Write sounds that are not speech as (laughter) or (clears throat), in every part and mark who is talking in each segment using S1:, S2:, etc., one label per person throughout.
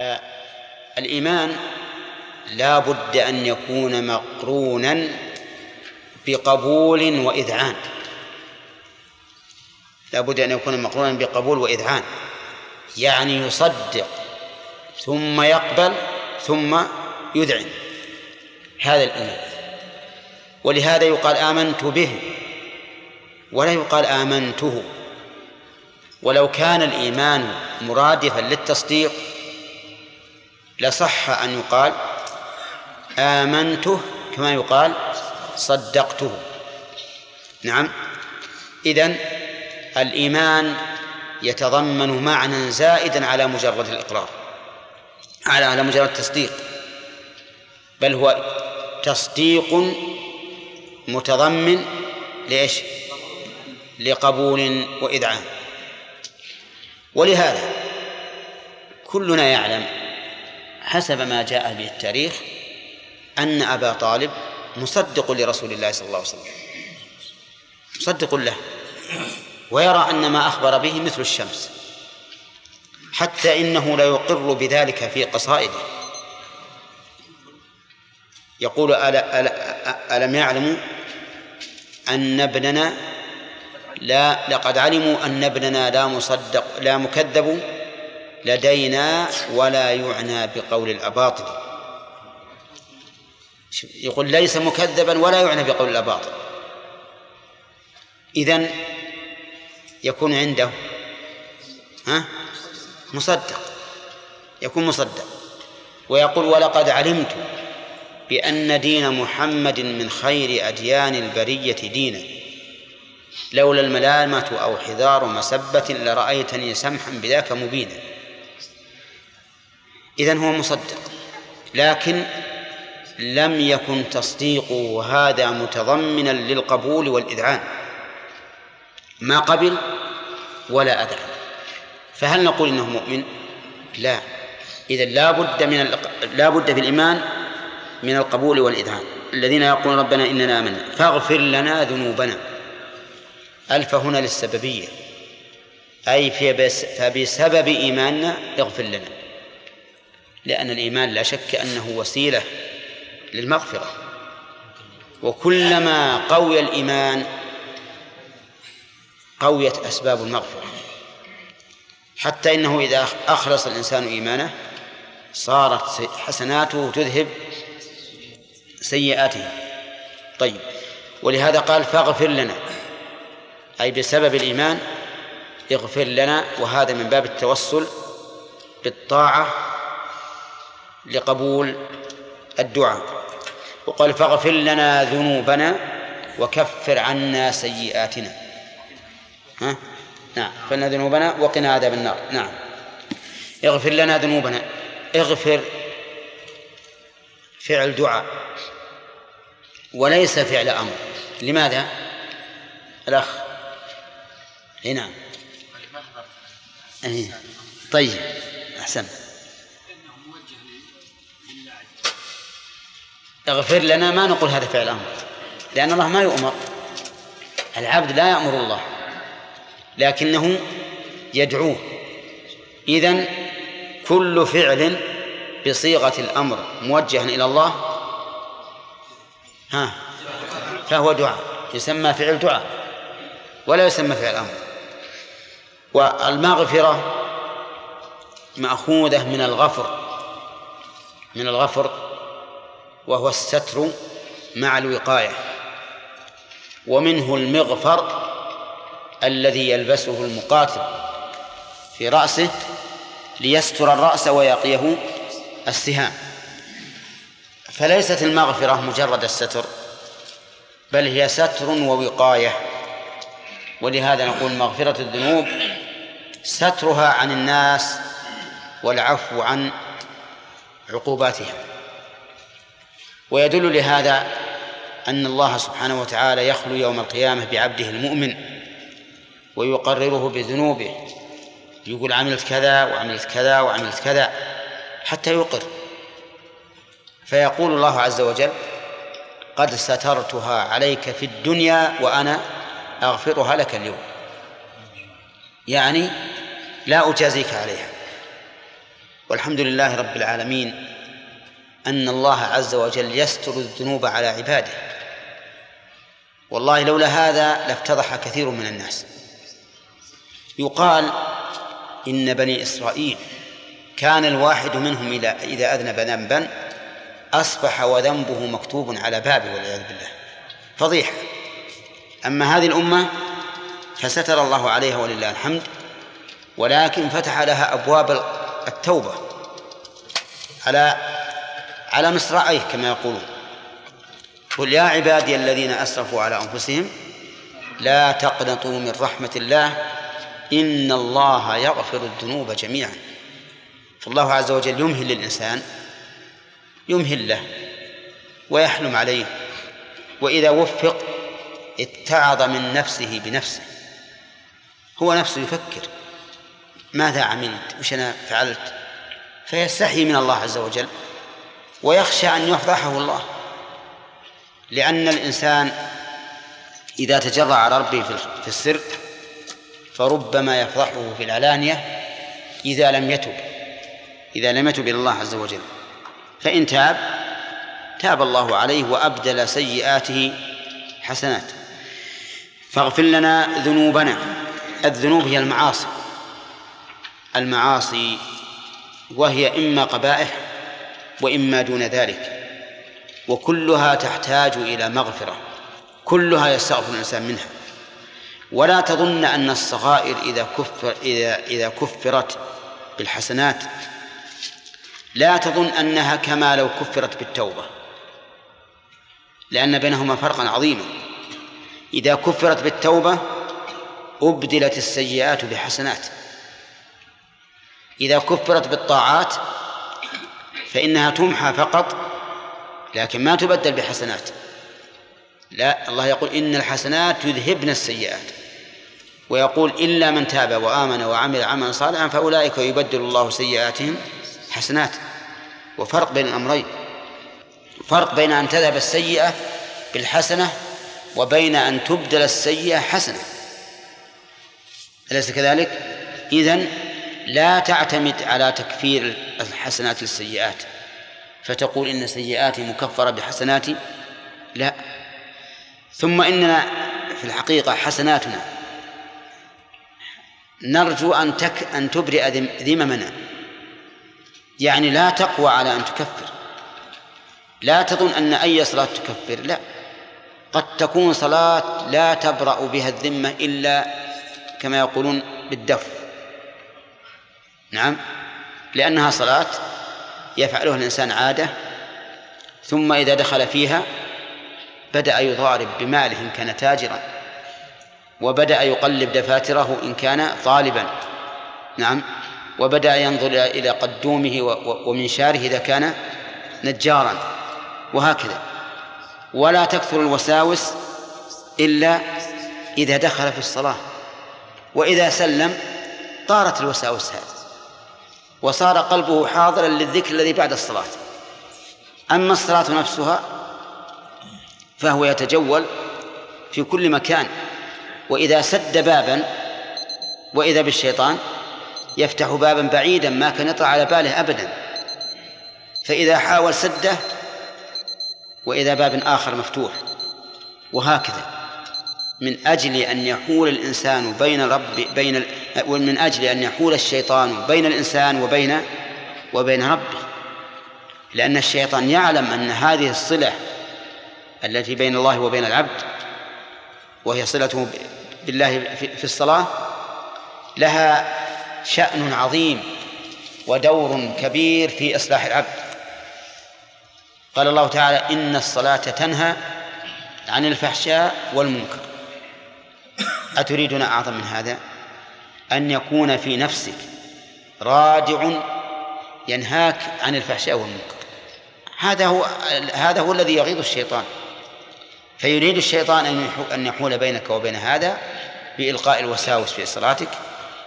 S1: آه الإيمان لا بد أن يكون مقرونا بقبول وإذعان. لا بد أن يكون مقرونا بقبول وإذعان. يعني يصدق ثم يقبل ثم يذعن. هذا الإيمان. ولهذا يقال آمنت به ولا يقال آمنته. ولو كان الإيمان مرادفا للتصديق لصح أن يقال آمنته كما يقال صدقته. نعم. إذن الإيمان يتضمن معنى زائدا على مجرد الإقرار على على مجرد التصديق بل هو تصديق متضمن ليش؟ لقبول وإذعان ولهذا كلنا يعلم حسب ما جاء به التاريخ أن أبا طالب مصدق لرسول الله صلى الله عليه وسلم. مصدق له. ويرى أن ما أخبر به مثل الشمس. حتى إنه لا يقر بذلك في قصائده. يقول ألا ألا ألم يعلموا أن ابننا لا لقد علموا أن ابننا لا مصدق لا مكذب لدينا ولا يعنى بقول الأباطل. يقول ليس مكذبا ولا يعنى بقول الأباطل. إذن يكون عنده ها مصدق يكون مصدق. ويقول ولقد علمت بأن دين محمد من خير أديان البرية دينا. لولا الملامة أو حذار مسبة لرأيتني سمحا بذاك مبينا. إذن هو مصدق لكن لم يكن تصديقه هذا متضمنا للقبول والإذعان. ما قبل ولا أذعن. فهل نقول إنه مؤمن؟ لا. إذا لا بد من لا بد في الإيمان من القبول والإذعان. الذين يقولون ربنا إننا آمنا فاغفر لنا ذنوبنا. ألف هنا للسببية. أي فبسبب إيماننا اغفر لنا. لأن الإيمان لا شك أنه وسيلة للمغفرة. وكلما قوي الإيمان قويت أسباب المغفرة. حتى إنه إذا أخلص الإنسان إيمانه صارت حسناته تذهب سيئاته. طيب ولهذا قال فاغفر لنا. أي بسبب الإيمان اغفر لنا وهذا من باب التوسل بالطاعة لقبول الدعاء. وقال فاغفر لنا ذنوبنا وكفر عنا سيئاتنا. ها؟ نعم. فلنا ذنوبنا وقنا عذاب النار. نعم. اغفر لنا ذنوبنا. اغفر فعل دعاء. وليس فعل أمر. لماذا؟ الأخ. اي نعم. أيه. طيب. احسن اغفر لنا ما نقول هذا فعل أمر. لأن الله ما يؤمر. العبد لا يأمر الله لكنه يدعوه. إذن كل فعل بصيغة الأمر موجها إلى الله ها فهو دعاء. يسمى فعل دعاء ولا يسمى فعل أمر. والمغفرة مأخوذة من الغفر من الغفر وهو الستر مع الوقاية. ومنه المغفر الذي يلبسه المقاتل في رأسه ليستر الرأس ويقيه السهام. فليست المغفرة مجرد الستر بل هي ستر ووقاية. ولهذا نقول مغفرة الذنوب سترها عن الناس والعفو عن عقوباتها ويدل لهذا أن الله سبحانه وتعالى يخلو يوم القيامة بعبده المؤمن ويقرره بذنوبه يقول عملت كذا وعملت كذا وعملت كذا حتى يقر. فيقول الله عز وجل قد سترتها عليك في الدنيا وأنا أغفرها لك اليوم يعني لا أجازيك عليها. والحمد لله رب العالمين أن الله عز وجل يستر الذنوب على عباده. والله لولا هذا لافتضح كثير من الناس. يقال إن بني إسرائيل كان الواحد منهم إذا أذنب ذنبا أصبح وذنبه مكتوب على بابه والعياذ بالله. فضيحة. أما هذه الأمة فستر الله عليها ولله الحمد ولكن فتح لها أبواب التوبة على على مصراعيه كما يقولون. قل يا عبادي الذين أسرفوا على أنفسهم لا تقنطوا من رحمة الله إن الله يغفر الذنوب جميعا. فالله عز وجل يمهل للإنسان يمهل له ويحلم عليه. وإذا وفق اتعظ من نفسه بنفسه. هو نفسه يفكر ماذا عملت؟ وش أنا فعلت؟ فيستحي من الله عز وجل ويخشى أن يفضحه الله. لأن الإنسان إذا تجرع على ربه في السر فربما يفضحه في العلانية إذا لم يتب إذا لم يتب إلى الله عز وجل. فإن تاب تاب الله عليه وأبدل سيئاته حسنات. فاغفر لنا ذنوبنا. الذنوب هي المعاصي. المعاصي وهي إما قبائح وإما دون ذلك. وكلها تحتاج إلى مغفرة. كلها يستغفر الإنسان منها. ولا تظن أن الصغائر إذا كفر إذا إذا كفرت بالحسنات لا تظن أنها كما لو كفرت بالتوبة. لأن بينهما فرقا عظيما. إذا كفرت بالتوبة أبدلت السيئات بحسنات. إذا كفرت بالطاعات فإنها تمحى فقط لكن ما تبدل بحسنات. لا الله يقول إن الحسنات يذهبن السيئات. ويقول إلا من تاب وآمن وعمل عملا صالحا فأولئك يبدل الله سيئاتهم حسنات. وفرق بين الأمرين. فرق بين أن تذهب السيئة بالحسنة وبين أن تبدل السيئة حسنة. أليس كذلك؟ إذن لا تعتمد على تكفير الحسنات للسيئات فتقول إن سيئاتي مكفرة بحسناتي؟ لا. ثم إننا في الحقيقة حسناتنا. نرجو أن تك أن تبرئ ذممنا. يعني لا تقوى على أن تكفر. لا تظن أن أي صلاة تكفر لا. قد تكون صلاة لا تبرأ بها الذمة إلا كما يقولون بالدف. نعم. لأنها صلاة يفعلها الإنسان عادة ثم إذا دخل فيها بدأ يضارب بماله إن كان تاجرا وبدأ يقلب دفاتره إن كان طالبا. نعم. وبدأ ينظر إلى قدومه ومنشاره إذا كان نجارا. وهكذا. ولا تكثر الوساوس إلا إذا دخل في الصلاة. وإذا سلم طارت الوساوس هذه. وصار قلبه حاضرا للذكر الذي بعد الصلاة. أما الصلاة نفسها فهو يتجول في كل مكان وإذا سد بابا وإذا بالشيطان يفتح بابا بعيدا ما كان يطلع على باله أبدا. فإذا حاول سده وإذا باب آخر مفتوح وهكذا. من أجل أن يحول الإنسان بين رب بين ومن أجل أن يحول الشيطان بين الإنسان وبين وبين ربه. لأن الشيطان يعلم أن هذه الصلة التي بين الله وبين العبد وهي صلته بالله في الصلاة لها شأن عظيم ودور كبير في إصلاح العبد. قال الله تعالى إن الصلاة تنهى عن الفحشاء والمنكر. أتريدون أعظم من هذا؟ أن يكون في نفسك رادع ينهاك عن الفحشاء والمنكر. هذا هو هذا هو الذي يغيظ الشيطان. فيريد الشيطان أن يحول بينك وبين هذا بإلقاء الوساوس في صلاتك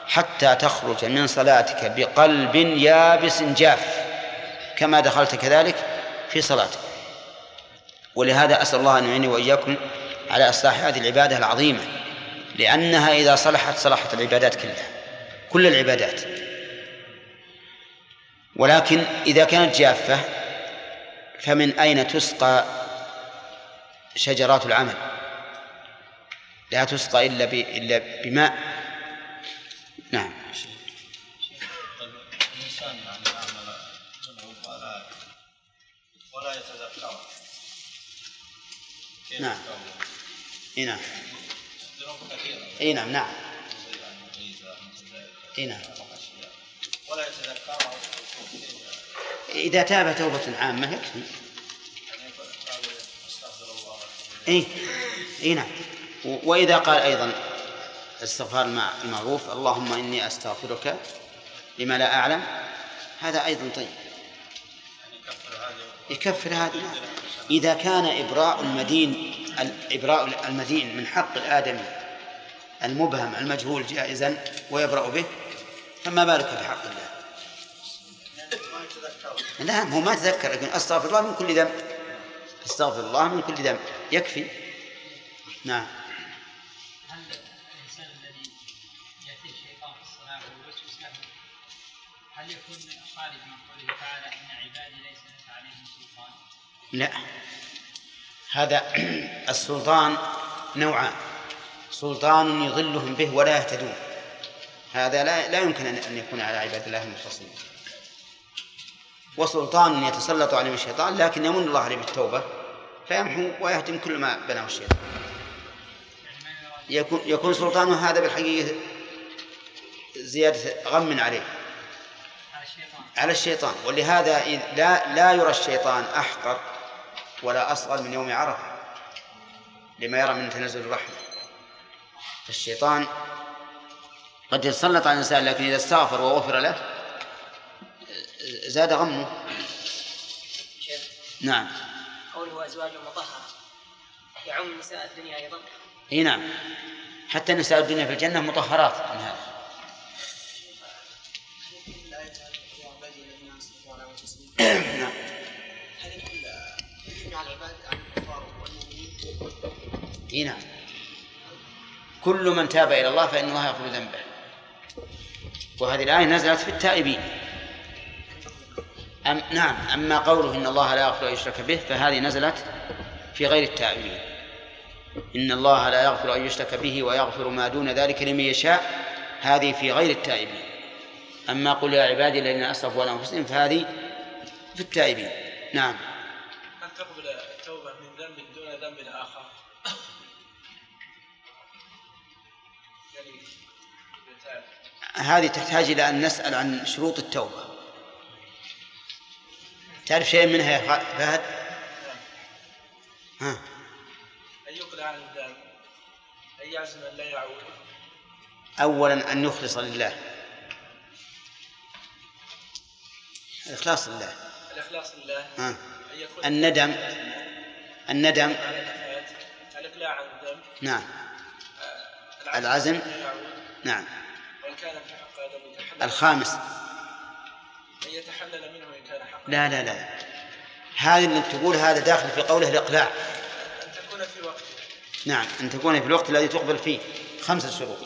S1: حتى تخرج من صلاتك بقلب يابس جاف كما دخلت كذلك في صلاتك. ولهذا أسأل الله أن يعيني وإياكم على إصلاح هذه العبادة العظيمة. لأنها إذا صلحت صلحت العبادات كلها كل العبادات. ولكن إذا كانت جافة فمن أين تسقى شجرات العمل؟ لا تسقى إلا إلا بماء. نعم. ولا يتذكر نعم نعم. اي نعم نعم. اي نعم. ولا يتذكر إذا تاب توبة عامة يكفي. اي اي نعم. وإذا قال أيضا استغفار المعروف اللهم إني أستغفرك لما لا أعلم. هذا أيضا طيب. يكفر هذا إذا كان إبراء المدين إبراء المدين من حق الآدمي المبهم المجهول جائزا ويبرأ به فما بالك بحق الله؟ لا هو ما تذكر لكن أستغفر الله من كل ذنب. أستغفر الله من كل ذنب. يكفي؟ نعم. هل يكون من قوله تعالى ان عبادي ليس لك عليهم سلطان؟ لا. هذا (clears throat) السلطان نوعان. سلطان يضلهم به ولا يهتدون. هذا لا لا يمكن ان يكون على عباد الله المخلصين وسلطان يتسلط عليهم الشيطان لكن يمن الله عليه بالتوبة فيمحو ويهدم كل ما بناه الشيطان. يكون يكون سلطانه هذا بالحقيقة زيادة غم عليه. على الشيطان. ولهذا لا لا يرى الشيطان أحقر ولا أصغر من يوم عرفة لما يرى من تنزل الرحمة. فالشيطان قد يتسلط على الإنسان لكن إذا استغفر وغفر له زاد غمه. نعم. قوله أزواج مطهرة يعم نساء الدنيا أيضا؟ إي نعم. حتى نساء الدنيا في الجنة مطهرات من هذا. نعم إي نعم. كل من تاب إلى الله فان الله يغفر ذنبه. وهذه الآية نزلت في التائبين. أم نعم أما قوله إن الله لا يغفر أن يشرك به فهذه نزلت في غير التائبين. إن الله لا يغفر أن يشرك به ويغفر ما دون ذلك لمن يشاء هذه في غير التائبين. أما قل يا عبادي الذين أسرفوا على أنفسهم فهذه في التائبين. نعم. هذه تحتاج إلى أن نسأل عن شروط التوبة. تعرف شيء منها يا فهد؟
S2: ها. أن يقلع عن الذنب أن يعزم أن لا يعود.
S1: أولا أن يخلص لله. الإخلاص لله.
S2: الإخلاص لله.
S1: ها. الندم الندم
S2: الإقلاع عن الذنب
S1: نعم. العزم نعم.
S2: وإن كان في حق يتحلل
S1: الخامس.
S2: أن يتحلل منه إن كان حقا.
S1: لا لا لا. هذا اللي تقول هذا داخل في قوله الإقلاع.
S2: في وقته
S1: نعم أن تكون في الوقت الذي تقبل فيه. خمسة شروط.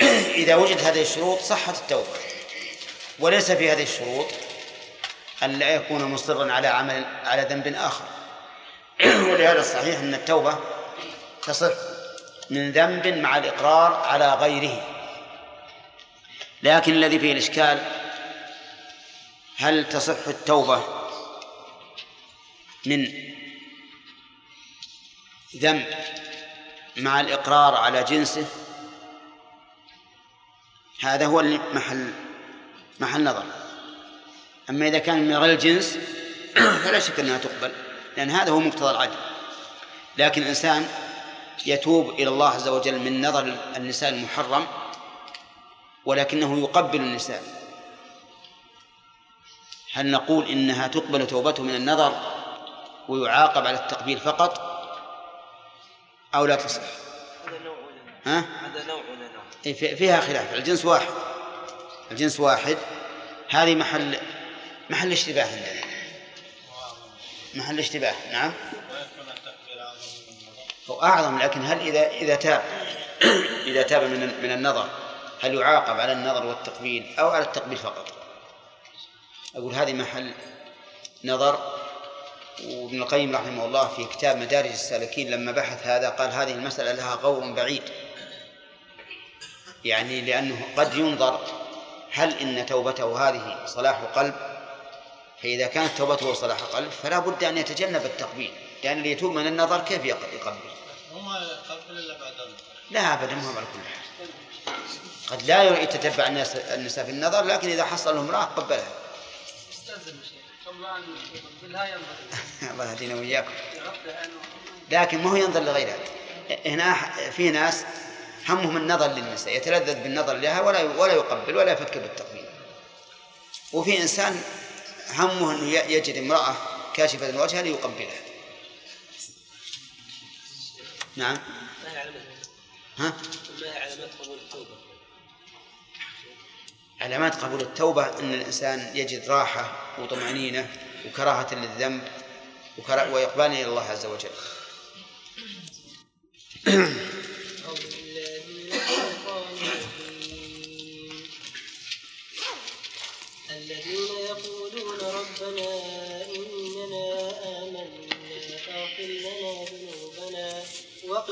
S1: (clears throat) إذا وجد هذه الشروط صحت التوبة. وليس في هذه الشروط أن لا يكون مصرا على عمل على ذنب آخر. (clears throat) ولهذا الصحيح أن التوبة تصح. من ذنب مع الإقرار على غيره. لكن الذي فيه الإشكال هل تصح التوبة من ذنب مع الإقرار على جنسه؟ هذا هو محل محل نظر. أما إذا كان من غير الجنس فلا شك أنها تقبل لأن هذا هو مقتضى العدل. لكن الإنسان يتوب إلى الله عز وجل من نظر النساء المحرم ولكنه يقبل النساء. هل نقول إنها تقبل توبته من النظر ويعاقب على التقبيل فقط؟ أو لا تصح؟
S2: هذا نوع
S1: ها؟
S2: هذا نوع
S1: نوع؟ فيها خلاف. الجنس واحد. الجنس واحد. هذه محل محل اشتباه عندنا. محل اشتباه. نعم. هو أعظم لكن هل إذا إذا تاب إذا تاب من من النظر هل يعاقب على النظر والتقبيل أو على التقبيل فقط؟ أقول هذه محل نظر وابن القيم رحمه الله في كتاب مدارج السالكين لما بحث هذا قال هذه المسألة لها غور بعيد يعني لأنه قد ينظر هل إن توبته هذه صلاح قلب فإذا كانت توبته صلاح قلب فلا بد أن يتجنب التقبيل لأن اللي يتوب من النظر كيف يقبل؟
S2: بعد
S1: لا أبدا ما هو على كل حال قد لا يتتبع الناس النساء في النظر لكن إذا حصل امرأة قبلها. (laughs) الله يهدينا وإياكم. لكن ما هو ينظر لغيرها. هنا في ناس همهم النظر للنساء يتلذذ بالنظر لها ولا ولا يقبل ولا يفكر بالتقبيل. وفي إنسان همه أنه يجد امرأة كاشفة الوجه ليقبلها. نعم.
S2: ما هي علامات
S1: ها؟
S2: ما هي علامات قبول التوبة.
S1: علامات قبول التوبة أن الإنسان يجد راحة وطمأنينة وكراهة للذنب وكرا- وإقبال إلى الله عز وجل.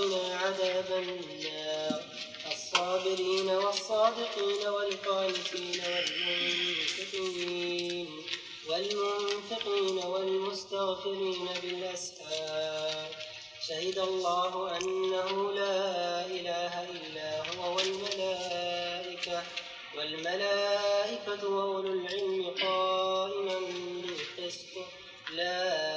S3: وقنا عذاب النار. الصابرين والصادقين والقانتين والمنفقين والمنفقين والمستغفرين بالأسحار. شهد الله أنه لا إله إلا هو والملائكة والملائكة وأولو العلم قائما بالقسط. لا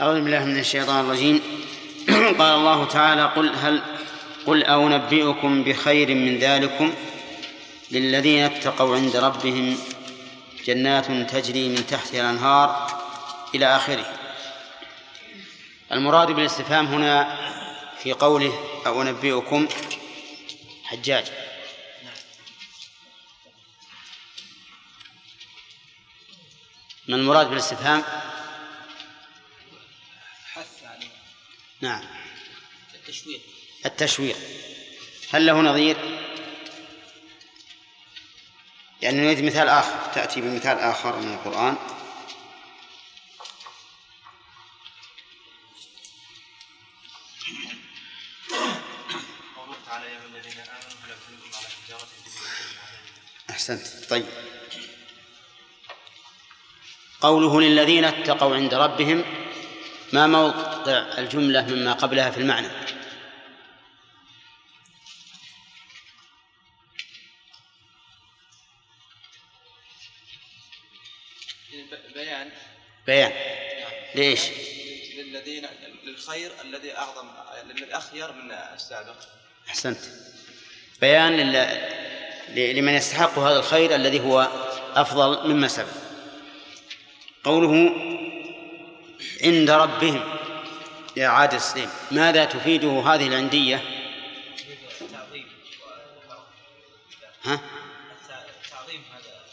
S1: أعوذ بالله من الشيطان الرجيم. (clears throat) قال الله تعالى قل هل قل أنبئكم بخير من ذلكم؟ للذين اتقوا عند ربهم جنات تجري من تحتها الأنهار إلى آخره. المراد بالاستفهام هنا في قوله أنبئكم حجاج. ما المراد بالاستفهام؟ نعم.
S2: التشويق.
S1: التشويق. هل له نظير؟ يعني نريد مثال آخر تأتي بمثال آخر من القرآن. أحسنت. طيب. قوله للذين اتقوا عند ربهم ما موقع؟ الجملة مما قبلها في المعنى.
S2: بيان.
S1: بيان. ليش؟
S2: للذين للخير الذي أعظم للأخير من السابق.
S1: أحسنت. بيان لل... لمن يستحق هذا الخير الذي هو أفضل مما سبق. قوله عند ربهم. يا عادل سليم ماذا تفيده هذه العندية؟ ها؟
S2: تعظيم هذا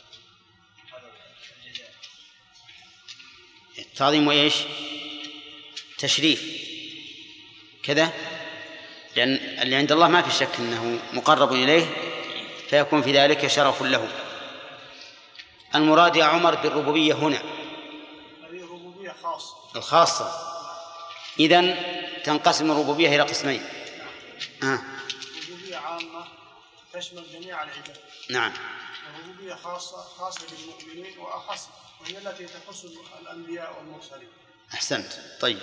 S2: هذا الجزاء.
S1: تعظيم وإيش؟ تشريف. كذا؟ لأن اللي عند الله ما في شك أنه مقرب إليه فيكون في ذلك شرف له. المراد يا عمر بالربوبية هنا.
S4: هذه ربوبية خاصة.
S1: الخاصة. إذن تنقسم الربوبية إلى قسمين. آه.
S4: ربوبية عامة تشمل جميع العباد.
S1: نعم.
S4: وربوبية خاصة خاصة بالمؤمنين وأخص وهي التي تخص الأنبياء والمرسلين.
S1: أحسنت. طيب.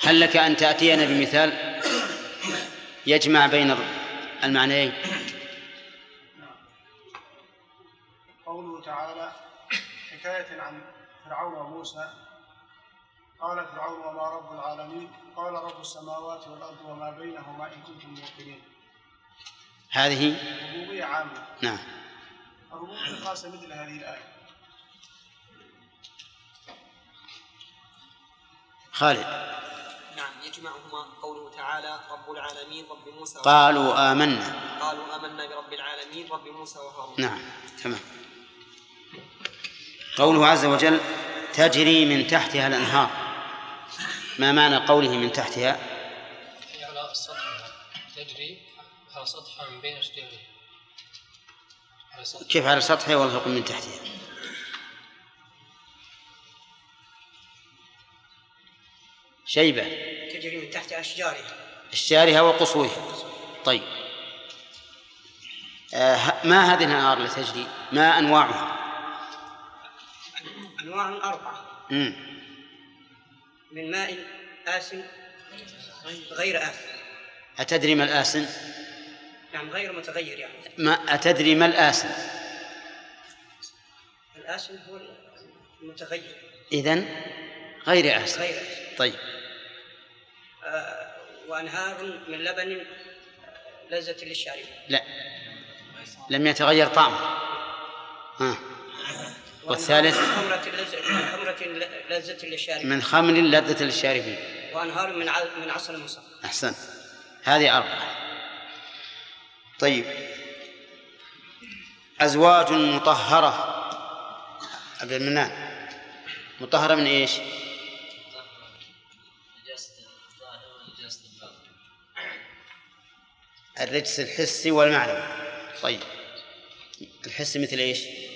S1: هل لك أن تأتينا بمثال يجمع بين المعنيين؟
S4: قوله تعالى حكاية عن فرعون وموسى. قال فرعون وما رب العالمين؟ قال رب السماوات والأرض وما بينهما إن كنتم موقنين.
S1: هذه؟
S4: ربوبية عامة.
S1: نعم.
S4: الربوبية الخاصة مثل هذه الآية.
S1: خالد.
S5: نعم يجمعهما قوله تعالى رب العالمين رب موسى
S1: قالوا آمنا.
S5: قالوا آمنا برب العالمين رب موسى وهارون.
S1: نعم تمام. قوله عز وجل تجري من تحتها الأنهار. ما معنى قوله من تحتها؟
S6: على السطح تجري على سطح من بين أشجاره سطح
S1: كيف على سطحها والفوق من تحتها؟ شيبة.
S5: تجري من تحت أشجارها.
S1: أشجارها وقصورها. طيب. آه ما هذه الأنهار التي تجري؟ ما أنواعها؟
S5: أنواع أربعة. من ماء آسن غير آسن.
S1: أتدري ما الآسن؟
S5: يعني غير متغير يعني.
S1: ما أتدري ما الآسن؟
S5: الآسن هو المتغير.
S1: إذن غير آسن.
S5: غير آسن.
S1: طيب.
S5: آه وأنهار من لبن آه، لذة للشارب.
S1: لا. لم يتغير طعمه. ها. والثالث
S5: خمرة لذة من خمرة لذة للشارب
S1: من خمر لذة للشاربين.
S5: وأنهار من من عسل مصفى
S1: أحسن. هذه أربعة. طيب. أزواج مطهرة. عبد المنان مطهرة من إيش؟ الرجس الحسي والمعنوي طيب. الحسي مثل إيش؟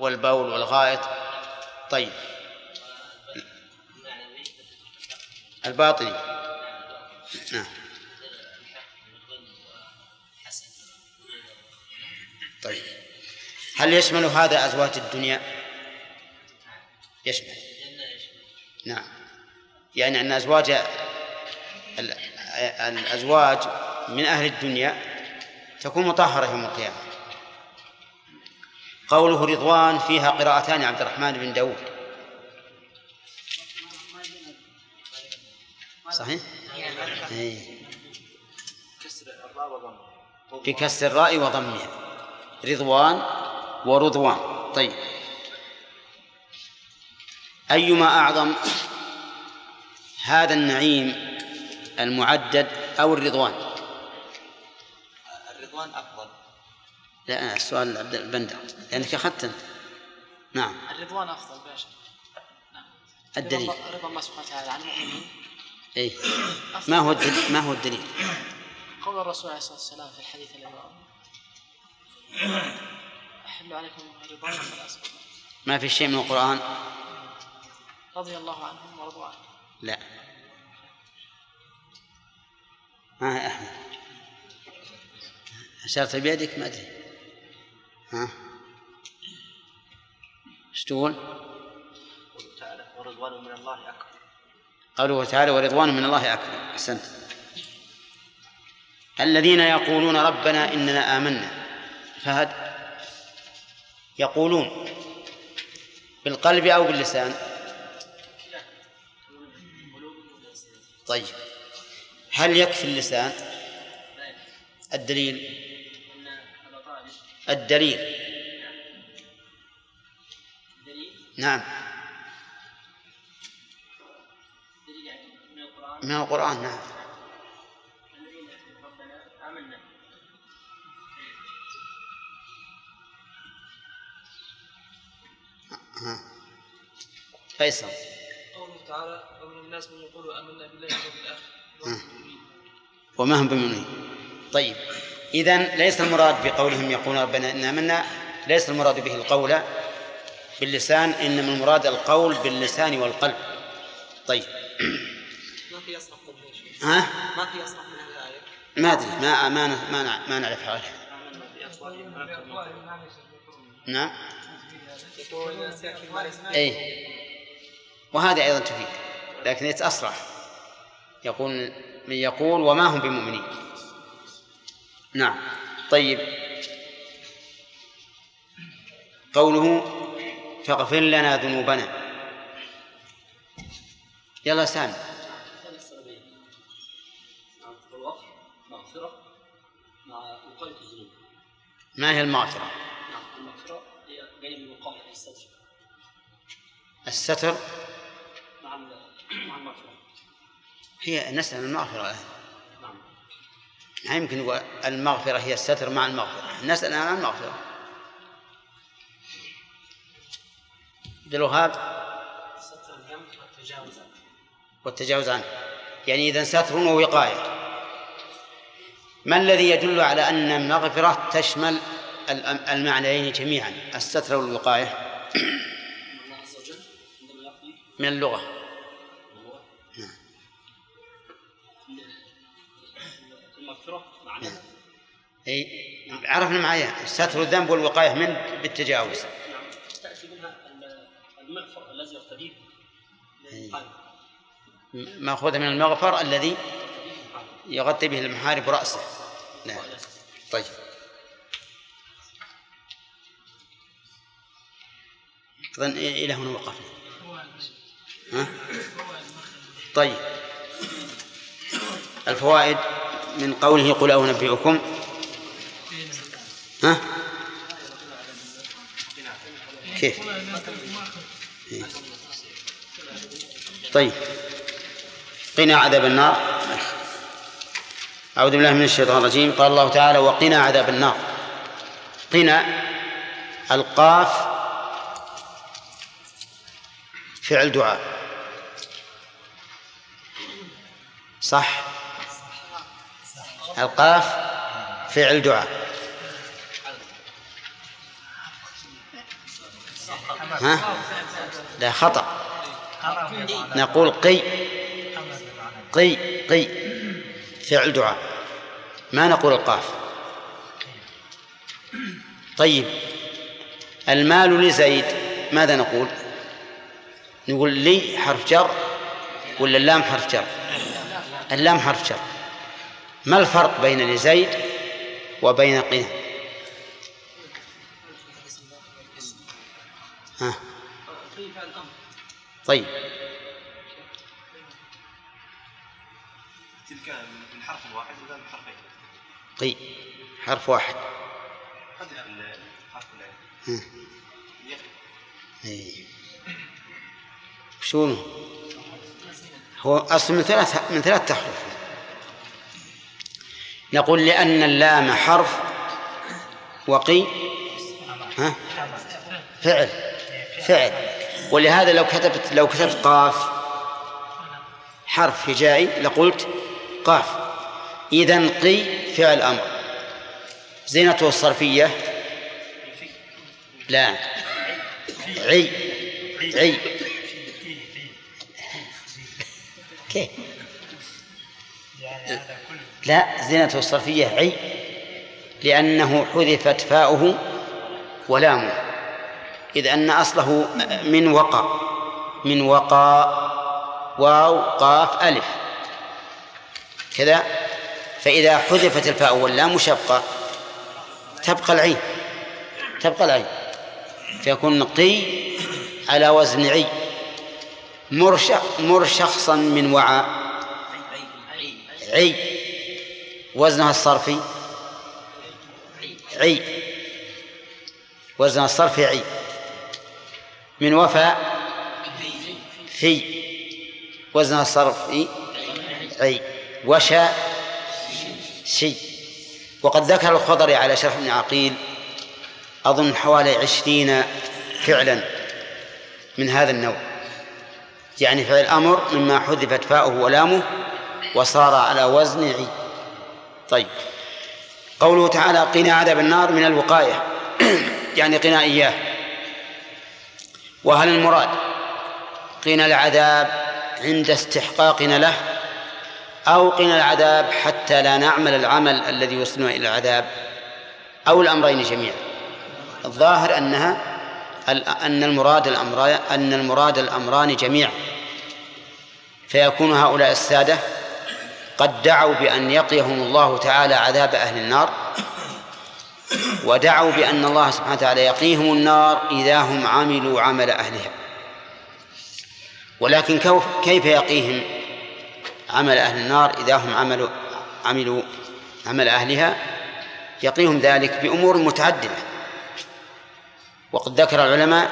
S1: والبول والغائط. طيب. الباطني نعم. طيب. هل يشمل هذا أزواج الدنيا؟ يشمل. نعم. يعني أن أزواج ال- الأزواج من أهل الدنيا تكون مطهرة يوم القيامة. قوله رضوان فيها قراءتان عبد الرحمن بن داود. صحيح؟ إيه. بكسر الراء وضمها. رضوان ورضوان. طيب. أيما أعظم هذا النعيم المعدد أو الرضوان؟
S7: الرضوان أفضل.
S1: لا السؤال عبد البندر. لأنك أخذت نعم.
S8: الرضوان أفضل باشا
S1: الدليل.
S8: رضا الله سبحانه وتعالى عن المؤمنين.
S1: أي ما هو الدليل؟ ما هو الدليل؟
S8: قول الرسول عليه الصلاة والسلام في الحديث الذي أحل عليكم رضوان فلا.
S1: ما في شيء من القرآن؟
S8: رضي الله عنهم ورضوا عنه.
S1: لا. ها يا أحمد؟ أشرت بيدك؟ ما أدري. ها؟ إيش تقول؟
S7: قوله تعالى ورضوان من الله أكبر.
S1: قوله تعالى ورضوان من الله أكبر. أحسنت. الذين يقولون ربنا إننا آمنا. فهد يقولون بالقلب أو باللسان. طيب هل يكفي اللسان؟ الدليل. الدليل. نعم. من القرآن نعم. فيصل.
S2: قوله تعالى ومن الناس من يقول آمنا بالله واليوم الآخر. وهم مؤمنين.
S1: وما هم بمؤمنين. طيب. إذا ليس المراد بقولهم يقولون ربنا إنا منا ليس المراد به القول باللسان إنما المراد القول باللسان والقلب. طيب.
S5: ما في شيخ.
S1: ها؟
S5: ما في يصرف من الآية؟
S1: ما أدري ما ما ما, ما نعرف حالها. نعم.
S5: يقول.
S1: أي وهذا أيضا تفيد لكن أسرع يقول من يقول وما هم بمؤمنين. نعم. طيب. قوله فاغفر لنا ذنوبنا. يلا سامي. ما هي المغفرة؟
S9: نعم المغفرة هي جاية من وقاية الستر.
S1: الستر
S9: مع ال- مع المغفرة.
S1: هي نسأل المغفرة. الآن ما يمكن المغفرة هي الستر مع المغفرة. نسأل عن المغفرة. عبد الوهاب
S8: ستر الذنب والتجاوز عنه.
S1: والتجاوز عنه. يعني إذا ستر ووقاية ما الذي يدل على أن المغفرة تشمل المعنيين جميعا؟ الستر والوقاية. من اللغة. أي عرفنا معايا ستر الذنب والوقاية منه بالتجاوز.
S9: تأتي منها ال- المغفر الذي. القلب
S1: مأخوذة من المغفر الذي يغطي به المحارب رأسه. نعم طيب. أظن إلى هنا وقفنا. ها؟ طيب. الفوائد من قوله قل أو نبئكم. ها؟ كيف. طيب. قنا عذاب النار. أعوذ بالله من الشيطان الرجيم. قال الله تعالى وقنا عذاب النار. قنا القاف فعل دعاء. صح؟ القاف فعل دعاء. ها؟ لا خطأ. نقول قي. قي قي. فعل دعاء. ما نقول القاف؟ طيب. المال لزيد ماذا نقول؟ نقول لي حرف جر ولا اللام حرف جر؟ اللام حرف جر. ما الفرق بين لزيد وبين قنا ها. طيب.
S2: تلك من حرف واحد وذا من حرفين.
S1: قي حرف واحد.
S2: حذف الحرف العين
S1: ها. إيه. شنو؟ هو أصل من ثلاث من ثلاث تحرف. نقول لأن اللام حرف وقي. ها؟ فعل. فعل ولهذا لو كتبت لو كتبت قاف حرف هجائي لقلت قاف. إذا قي فعل أمر. زينته الصرفية؟ لا. عي. عي. كيف؟ لا زينته الصرفية عي. لأنه حذفت فاؤه ولامه. إذ أن أصله من وقى من وقى واو قاف ألف. كذا. فإذا حذفت الفاء واللام شقة تبقى العين تبقى العين. فيكون قي على وزن عي. مر شخصا من وعاء. عي. وزنها الصرفي. عي. وزنها الصرفي عي. من وفاء في وزنها الصرفي عي وشاء شي. وقد ذكر الخضري على شرح ابن عقيل أظن حوالي عشرين فعلا من هذا النوع. يعني فعل أمر مما حذفت فاؤه ولامه وصار على وزن عي. طيب. قوله تعالى قنا عذاب النار من الوقاية. (clears throat) يعني قنا إياه. وهل المراد قنا العذاب عند استحقاقنا له أو قنا العذاب حتى لا نعمل العمل الذي يوصلنا إلى العذاب أو الأمرين جميعا؟ الظاهر أنها أن المراد الأمران أن المراد الأمران جميعا. فيكون هؤلاء السادة قد دعوا بأن يقيهم الله تعالى عذاب أهل النار ودعوا بأن الله سبحانه وتعالى يقيهم النار إذا هم عملوا عمل أهلها. ولكن كيف يقيهم عمل أهل النار إذا هم عملوا عملوا عمل أهلها؟ يقيهم ذلك بأمور متعددة. وقد ذكر العلماء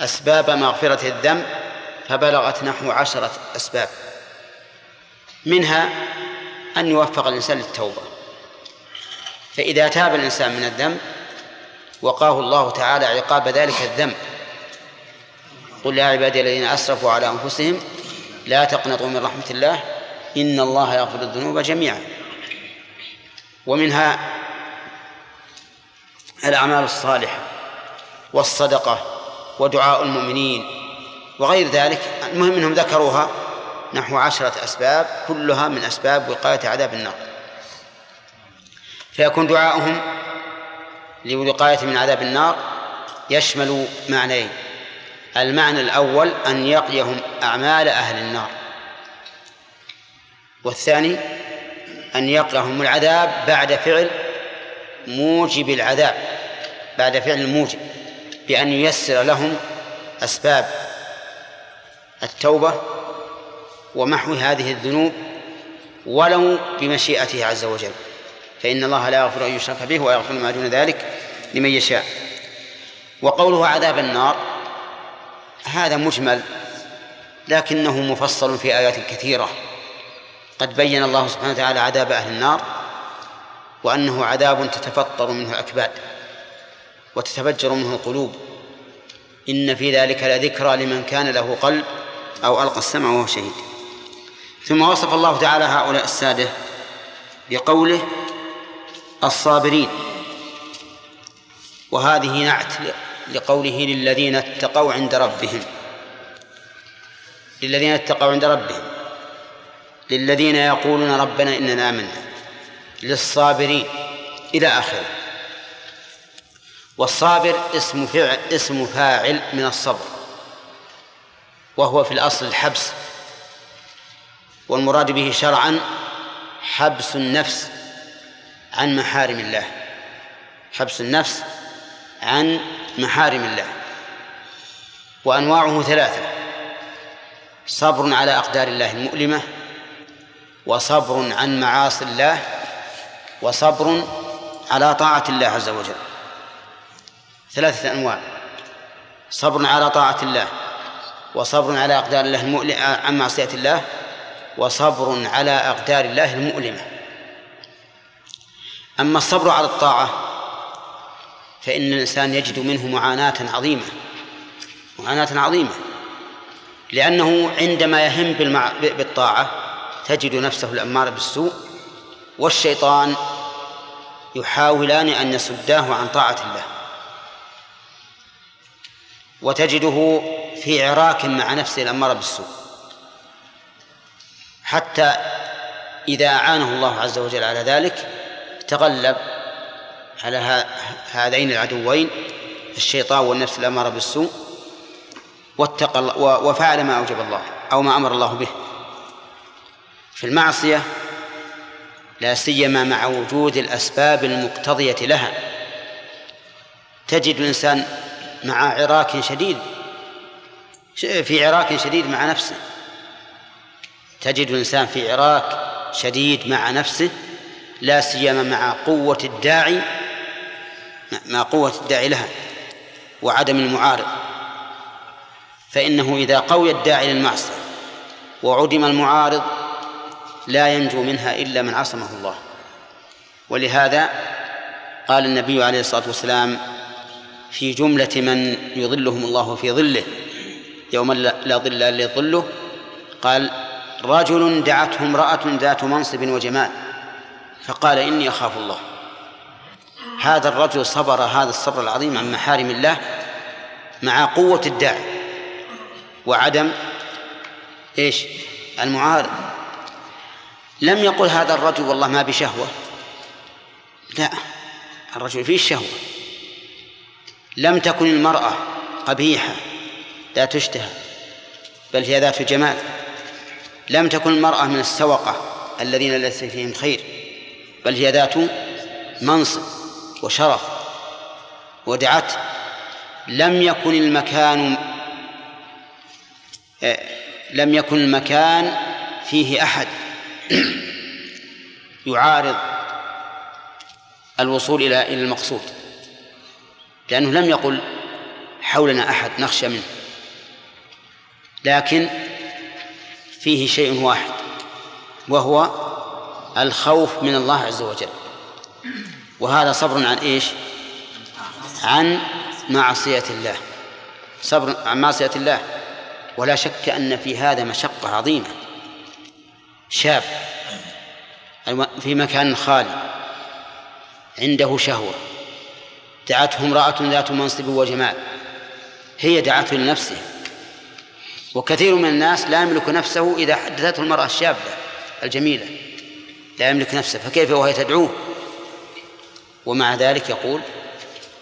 S1: أسباب مغفرة الذنب فبلغت نحو عشرة أسباب. منها أن يوفق الإنسان للتوبة. فإذا تاب الإنسان من الذنب وقاه الله تعالى عقاب ذلك الذنب. قل يا عبادي الذين أسرفوا على أنفسهم لا تقنطوا من رحمة الله إن الله يغفر الذنوب جميعا. ومنها الأعمال الصالحة والصدقة ودعاء المؤمنين وغير ذلك. المهم أنهم ذكروها نحو عشرة أسباب كلها من أسباب وقاية عذاب النار. فيكون دعاؤهم لوقاية من عذاب النار يشمل معنيين. المعنى الأول أن يقيهم أعمال أهل النار. والثاني أن يقيهم العذاب بعد فعل موجب العذاب بعد فعل الموجب بأن ييسر لهم أسباب التوبة ومحو هذه الذنوب ولو بمشيئته عز وجل. فإن الله لا يغفر أن يشرك به ويغفر ما دون ذلك لمن يشاء. وقوله عذاب النار هذا مجمل لكنه مفصل في آيات كثيرة. قد بين الله سبحانه وتعالى عذاب أهل النار وأنه عذاب تتفطر منه الأكباد وتتفجر منه القلوب. إن في ذلك لذكرى لمن كان له قلب أو ألقى السمع وهو شهيد. ثم وصف الله تعالى هؤلاء السادة بقوله الصابرين. وهذه نعت لقوله للذين اتقوا عند ربهم. للذين اتقوا عند ربهم. للذين يقولون ربنا إننا آمنا. للصابرين إلى آخره. والصابر اسم فعل اسم فاعل من الصبر. وهو في الأصل الحبس. والمراد به شرعا حبس النفس. عن محارم الله. حبس النفس عن محارم الله. وأنواعه ثلاثة صبر على أقدار الله المؤلمة وصبر عن معاصي الله وصبر على طاعة الله عز وجل. ثلاثة أنواع صبر على طاعة الله وصبر على أقدار الله المؤلمة عن معصية الله وصبر على أقدار الله المؤلمة. أما الصبر على الطاعة فإن الإنسان يجد منه معاناة عظيمة معاناة عظيمة لأنه عندما يهم. بالطاعة تجد نفسه الأمارة بالسوء والشيطان يحاولان أن يصداه عن طاعة الله وتجده في عراك مع نفسه الأمارة بالسوء حتى إذا أعانه الله عز وجل على ذلك تغلب على هذين العدوين الشيطان والنفس الأمارة بالسوء واتقى وفعل ما أوجب الله أو ما أمر الله به. في المعصية لا سيما مع وجود الأسباب المقتضية لها. تجد الإنسان مع عراك شديد في عراك شديد مع نفسه. تجد الإنسان في عراك شديد مع نفسه. لا سيما مع قوة الداعي مع قوة الداعي لها وعدم المعارض. فإنه إذا قوي الداعي للمعصية وعدم المعارض لا ينجو منها إلا من عصمه الله. ولهذا قال النبي عليه الصلاة والسلام في جملة من يظلهم الله في ظله يوم لا ظل إلا ظله قال رجل دعته امرأة ذات منصب وجمال. فقال إني أخاف الله. هذا الرجل صبر هذا الصبر العظيم عن محارم الله مع قوة الداعي وعدم إيش؟ المعارض. لم يقل هذا الرجل والله ما بشهوة. لا الرجل فيه الشهوة لم تكن المرأة قبيحة لا تشتهى بل هي ذات جمال. لم تكن المرأة من السوقة الذين ليس فيهم خير. بل هي ذات منصب وشرف ودعته لم يكن المكان آه، لم يكن المكان فيه أحد (clears throat) يعارض الوصول إلى إلى المقصود لأنه لم يقل حولنا أحد نخشى منه لكن فيه شيء واحد وهو الخوف من الله عز وجل. وهذا صبر عن إيش؟ عن معصية الله. صبر عن معصية الله. ولا شك أن في هذا مشقة عظيمة. شاب في مكان خالي عنده شهوة. دعته امرأة ذات منصب وجمال. هي دعته لنفسه وكثير من الناس لا يملك نفسه إذا حدثته المرأة الشابة الجميلة. لا يملك نفسه فكيف وهي تدعوه؟ ومع ذلك يقول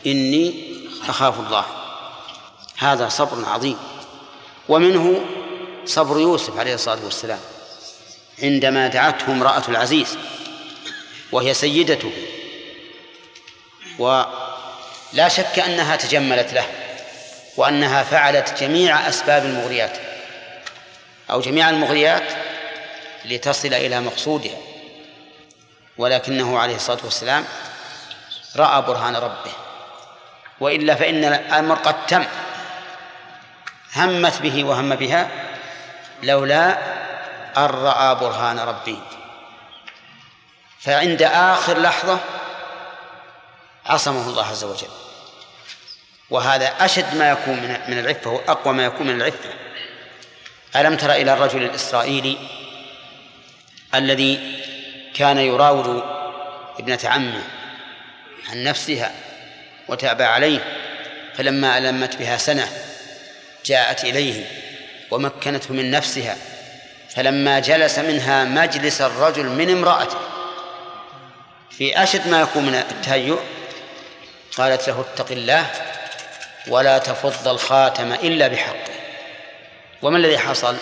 S1: إني أخاف الله. هذا صبر عظيم. ومنه صبر يوسف عليه الصلاة والسلام عندما دعته امرأة العزيز وهي سيدته. ولا شك أنها تجملت له وأنها فعلت جميع أسباب المغريات أو جميع المغريات لتصل إلى مقصودها. ولكنه عليه الصلاة والسلام رأى برهان ربه. وإلا فإن الأمر قد تم. همت به وهم بها لولا أن رأى برهان ربي فعند آخر لحظة عصمه الله عز وجل. وهذا أشد ما يكون من العفة وأقوى ما يكون من العفة. ألم تر إلى الرجل الإسرائيلي الذي كان يراود ابنة عمه عن نفسها وتاب عليه فلما ألمت بها سنة جاءت إليه ومكنته من نفسها فلما جلس منها مجلس الرجل من امرأته. في أشد ما يكون من التهيؤ قالت له اتق الله ولا تفض الخاتم إلا بحقه. وما الذي حصل؟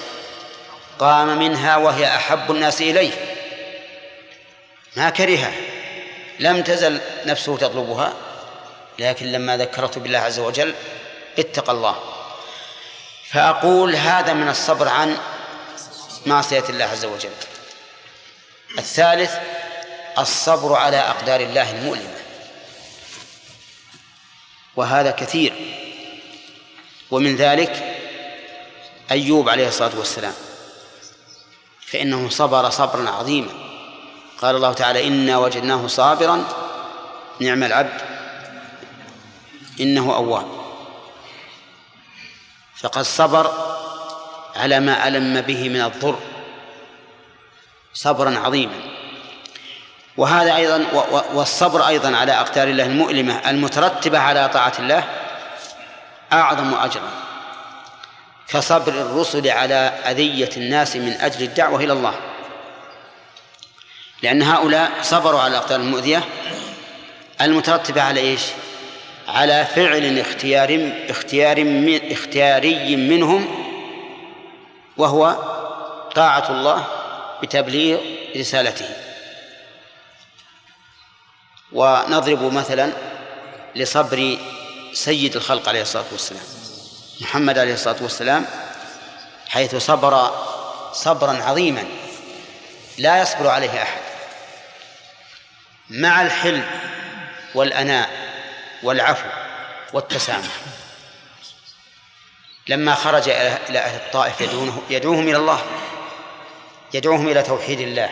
S1: قام منها وهي أحب الناس إليه. ما كرهها. لم تزل نفسه تطلبها لكن لما ذكرته بالله عز وجل اتقى الله. فأقول هذا من الصبر عن معصية الله عز وجل. الثالث الصبر على أقدار الله المؤلمة. وهذا كثير. ومن ذلك أيوب عليه الصلاة والسلام. فإنه صبر صبرا عظيما. قال الله تعالى إنا وجدناه صابرا نعم العبد إنه أواب. فقد صبر على ما ألم به من الضر صبرا عظيما. وهذا أيضا والصبر أيضا على أقدار الله المؤلمة المترتبة على طاعة الله أعظم أجرا. كصبر الرسل على أذية الناس من أجل الدعوة إلى الله. لأن هؤلاء صبروا على الأقدار المؤذية. المترتبة على إيش؟ على فعل اختيار اختيار من اختياري منهم وهو طاعة الله بتبليغ رسالته. ونضرب مثلا لصبر سيد الخلق عليه الصلاة والسلام محمد عليه الصلاة والسلام حيث صبر صبرا عظيما لا يصبر عليه أحد. مع الحلم والأناء والعفو والتسامح. لما خرج إلى أهل الطائف يدعونه يدعوهم إلى الله يدعوهم إلى توحيد الله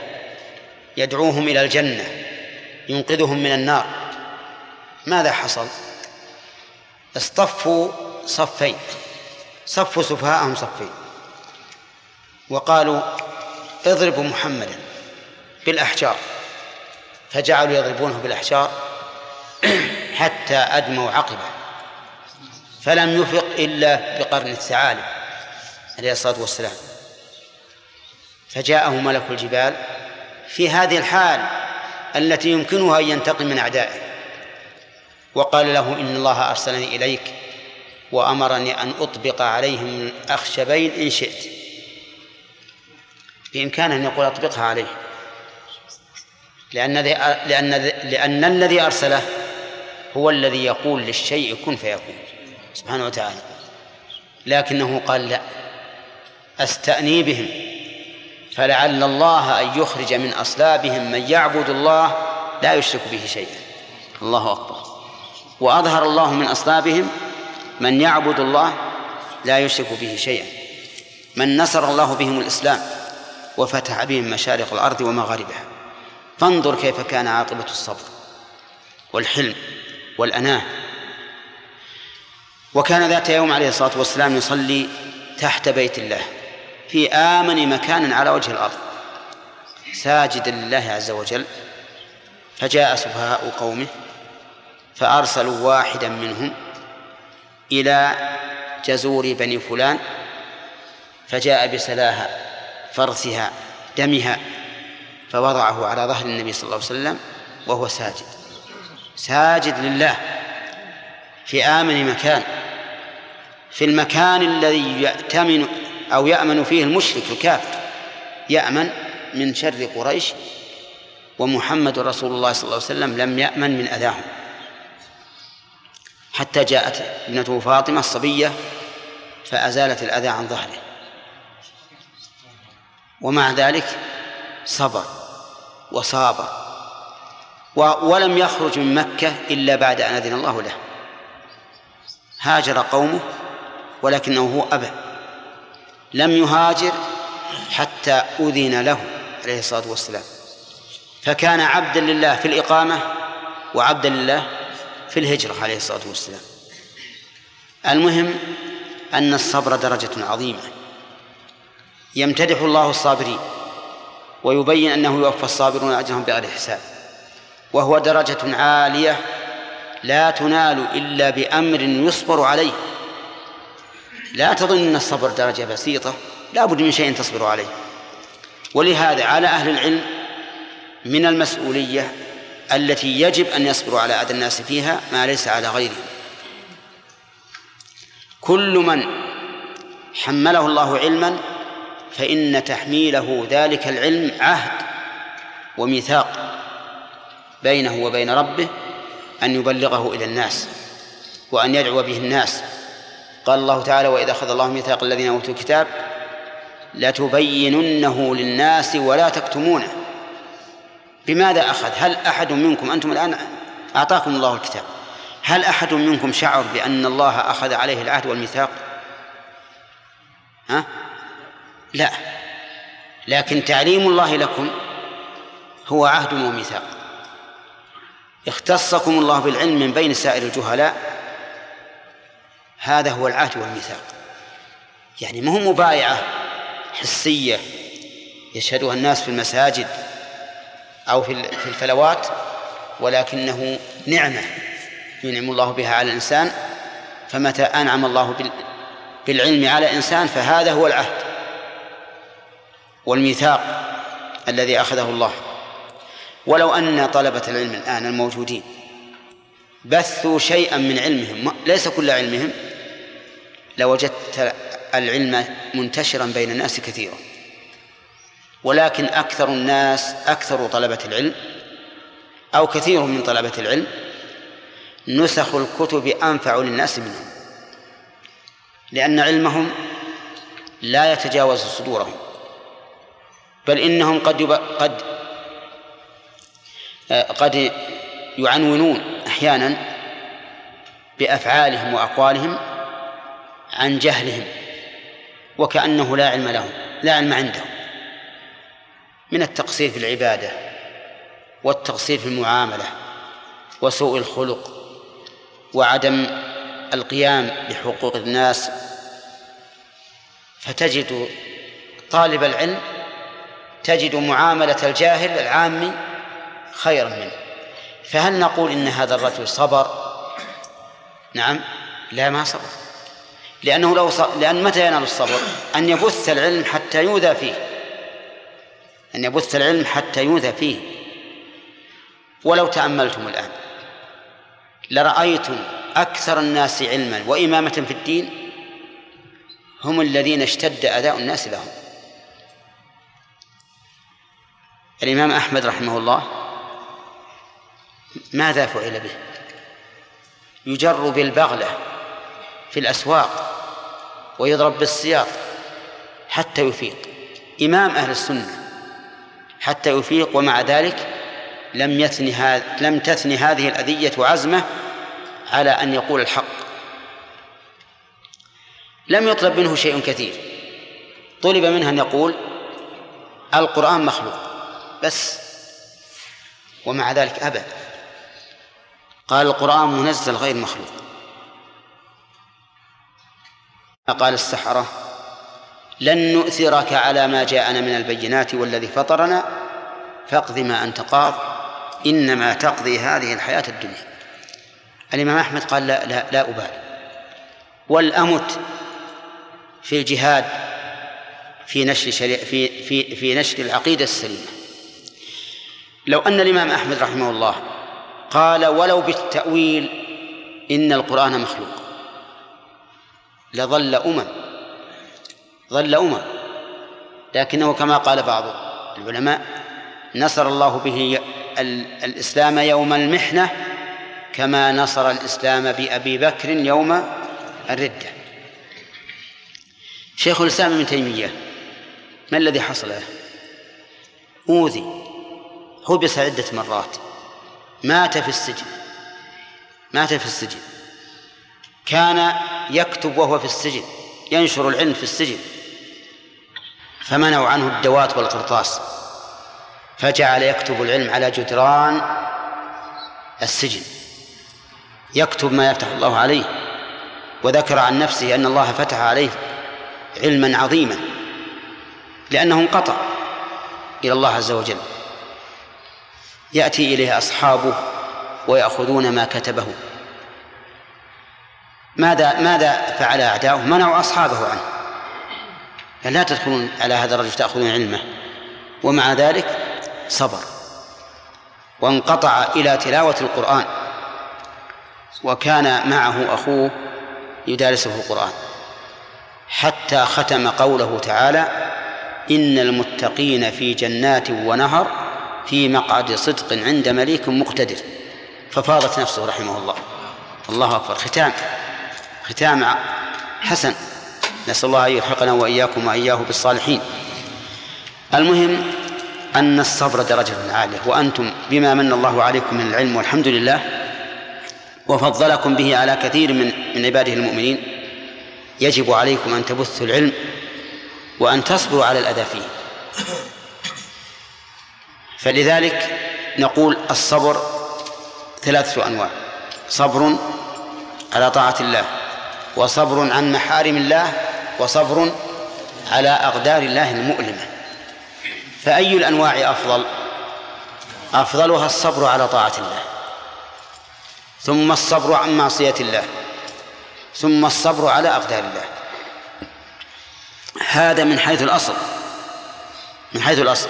S1: يدعوهم إلى الجنة ينقذهم من النار. ماذا حصل؟ اصطفوا صفين صفوا سفهاءهم صفين وقالوا اضربوا محمدا بالأحجار. فجعلوا يضربونه بالأحجار حتى أدموا عقبه فلم يفق إلا بقرن الثعالب عليه الصلاة والسلام. فجاءه ملك الجبال في هذه الحال التي يمكنها أن ينتقم من أعدائه وقال له إن الله أرسلني إليك وأمرني أن أطبق عليهم الأخشبين إن شئت. بإمكانه أن يقول أطبقها عليه. لأن لأن لأن الذي أرسله هو الذي يقول للشيء كن فيكون سبحانه وتعالى. لكنه قال لا أستأني بهم فلعل الله أن يخرج من أصلابهم من يعبد الله لا يشرك به شيئا. الله أكبر. وأظهر الله من أصلابهم من يعبد الله لا يشرك به شيئا. من نصر الله بهم الإسلام وفتح بهم مشارق الأرض ومغاربها. فانظر كيف كان عاقبة الصبر والحلم والأناة. وكان ذات يوم عليه الصلاة والسلام يصلي تحت بيت الله في آمن مكان على وجه الأرض ساجدا لله عز وجل. فجاء سفهاء قومه فأرسلوا واحدا منهم إلى جزور بني فلان فجاء بسلاها فرثها دمها فوضعه على ظهر النبي صلى الله عليه وسلم وهو ساجد. ساجد لله في آمن مكان في المكان الذي يأتمن أو يأمن فيه المشرك الكافر. يأمن من شر قريش ومحمد رسول الله صلى الله عليه وسلم لم يأمن من أذاهم. حتى جاءت ابنته فاطمة الصبية فأزالت الأذى عن ظهره. ومع ذلك صبر. وصابر ولم يخرج من مكة إلا بعد أن أذن الله له. هاجر قومه ولكنه هو أبى. لم يهاجر حتى أذن له عليه الصلاة والسلام. فكان عبدا لله في الإقامة وعبدا لله في الهجرة عليه الصلاة والسلام. المهم أن الصبر درجة عظيمة. يمتدح الله الصابرين. ويبين أنه يوفى الصابرون أجرهم بغير حساب. وهو درجة عالية لا تنال إلا بأمر يصبر عليه. لا تظن أن الصبر درجة بسيطة لا بد من شيء تصبر عليه. ولهذا على أهل العلم من المسؤولية التي يجب أن يصبروا على أذى الناس فيها ما ليس على غيرهم. كل من حمله الله علما فإن تحميله ذلك العلم عهد وميثاق بينه وبين ربه أن يبلغه إلى الناس وأن يدعو به الناس. قال الله تعالى وإذا أخذ الله ميثاق الذين أوتوا الكتاب لتبيننه للناس ولا تكتمونه. بماذا أخذ؟ هل أحد منكم أنتم الآن أعطاكم الله الكتاب هل أحد منكم شعر بأن الله أخذ عليه العهد والميثاق؟ ها؟ لا. لكن تعليم الله لكم هو عهد وميثاق. اختصكم الله بالعلم من بين سائر الجهلاء. هذا هو العهد والميثاق. يعني ما هو مبايعة حسية يشهدها الناس في المساجد أو في الفلوات ولكنه نعمة ينعم الله بها على الإنسان. فمتى أنعم الله بالعلم على إنسان فهذا هو العهد. والميثاق الذي أخذه الله. ولو أن طلبة العلم الآن الموجودين بثوا شيئا من علمهم ليس كل علمهم لوجدت العلم منتشرا بين الناس كثيرا. ولكن أكثر الناس أكثر طلبة العلم أو كثير من طلبة العلم نسخ الكتب أنفع للناس منهم لأن علمهم لا يتجاوز صدورهم. بل إنهم قد يب... قد قد يعنونون أحيانا بأفعالهم وأقوالهم عن جهلهم وكأنه لا علم لهم لا علم عندهم. من التقصير في العبادة والتقصير في المعاملة وسوء الخلق وعدم القيام بحقوق الناس فتجد طالب العلم تجد معاملة الجاهل العامي خيرا منه. فهل نقول إن هذا الرجل صبر؟ نعم لا ما صبر. لأنه لو صبر لأن متى ينال الصبر؟ أن يبث العلم حتى يؤذى فيه. أن يبث العلم حتى يؤذى فيه. ولو تأملتم الآن لرأيتم أكثر الناس علما وإمامة في الدين هم الذين اشتد أداء الناس لهم. الإمام أحمد رحمه الله ماذا فعل به؟ يجر بالبغلة في الأسواق ويضرب بالسياط حتى يفيق. إمام أهل السنة حتى يفيق ومع ذلك لم يثني هذا لم تثني هذه الأذية عزمه على أن يقول الحق. لم يطلب منه شيء كثير. طلب منه أن يقول القرآن مخلوق. بس. ومع ذلك أبى قال القرآن منزل غير مخلوق. قال السحرة لن نؤثرك على ما جاءنا من البينات والذي فطرنا. فاقض ما أنت قاض. إنما تقضي هذه الحياة الدنيا. الإمام أحمد قال لا لا, لا أبالي. والأمت في الجهاد في نشر في في في نشر العقيدة السليمة. لو أن الإمام أحمد رحمه الله قال ولو بالتأويل إن القرآن مخلوق لظل أمم ظل أمم. لكنه كما قال بعض العلماء نصر الله به الإسلام يوم المحنة كما نصر الإسلام بأبي بكر يوم الردة. شيخ الإسلام ابن تيمية ما الذي حصل؟ له؟ أوذي. حبس عدة مرات. مات في السجن. مات في السجن. كان يكتب وهو في السجن ينشر العلم في السجن. فمنعوا عنه الدوات والقرطاس. فجعل يكتب العلم على جدران السجن. يكتب ما يفتح الله عليه. وذكر عن نفسه أن الله فتح عليه علما عظيما لأنه انقطع إلى الله عز وجل. يأتي إليه أصحابه ويأخذون ما كتبه. ماذا ماذا فعل أعداؤه؟ منعوا أصحابه عنه. يعني لا تدخلون على هذا الرجل تأخذون علمه. ومع ذلك صبر. وانقطع إلى تلاوة القرآن. وكان معه أخوه يدارسه القرآن. حتى ختم قوله تعالى إن المتقين في جنات ونهر في مقعد صدق عند مليك مقتدر. ففاضت نفسه رحمه الله. الله أكبر. ختام. ختام حسن. نسأل الله أن يلحقنا وإياكم وإياه بالصالحين. المهم أن الصبر درجة عالية. وأنتم بما من الله عليكم من العلم والحمد لله وفضلكم به على كثير من من عباده المؤمنين. يجب عليكم أن تبثوا العلم وأن تصبروا على الأذى فيه. فلذلك نقول الصبر ثلاثة أنواع. صبر على طاعة الله وصبر عن محارم الله وصبر على أقدار الله المؤلمة. فأي الأنواع أفضل؟ أفضلها الصبر على طاعة الله ثم الصبر عن معصية الله ثم الصبر على أقدار الله. هذا من حيث الأصل من حيث الأصل.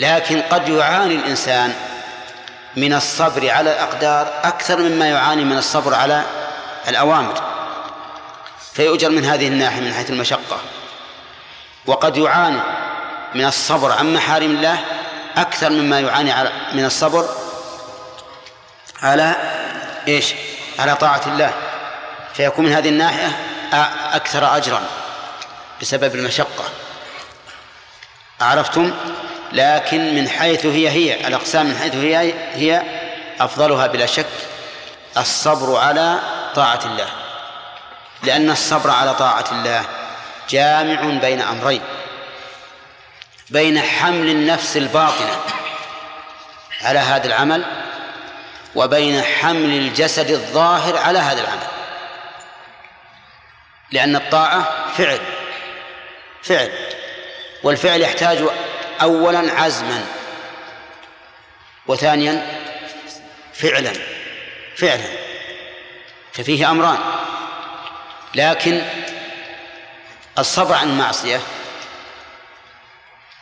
S1: لكن قد يعاني الإنسان من الصبر على الأقدار أكثر مما يعاني من الصبر على الأوامر. فيؤجر من هذه الناحية من حيث المشقة. وقد يعاني من الصبر عن محارم الله أكثر مما يعاني من الصبر على إيش؟ على طاعة الله. فيكون من هذه الناحية أكثر أجرا بسبب المشقة. عرفتم؟ لكن من حيث هي هي الأقسام من حيث هي هي أفضلها بلا شك الصبر على طاعة الله. لأن الصبر على طاعة الله جامع بين أمرين. بين حمل النفس الباطنة على هذا العمل وبين حمل الجسد الظاهر على هذا العمل. لأن الطاعة فعل فعل. والفعل يحتاج أولا عزما وثانيا فعلا فعلا. ففيه أمران. لكن الصبر عن المعصية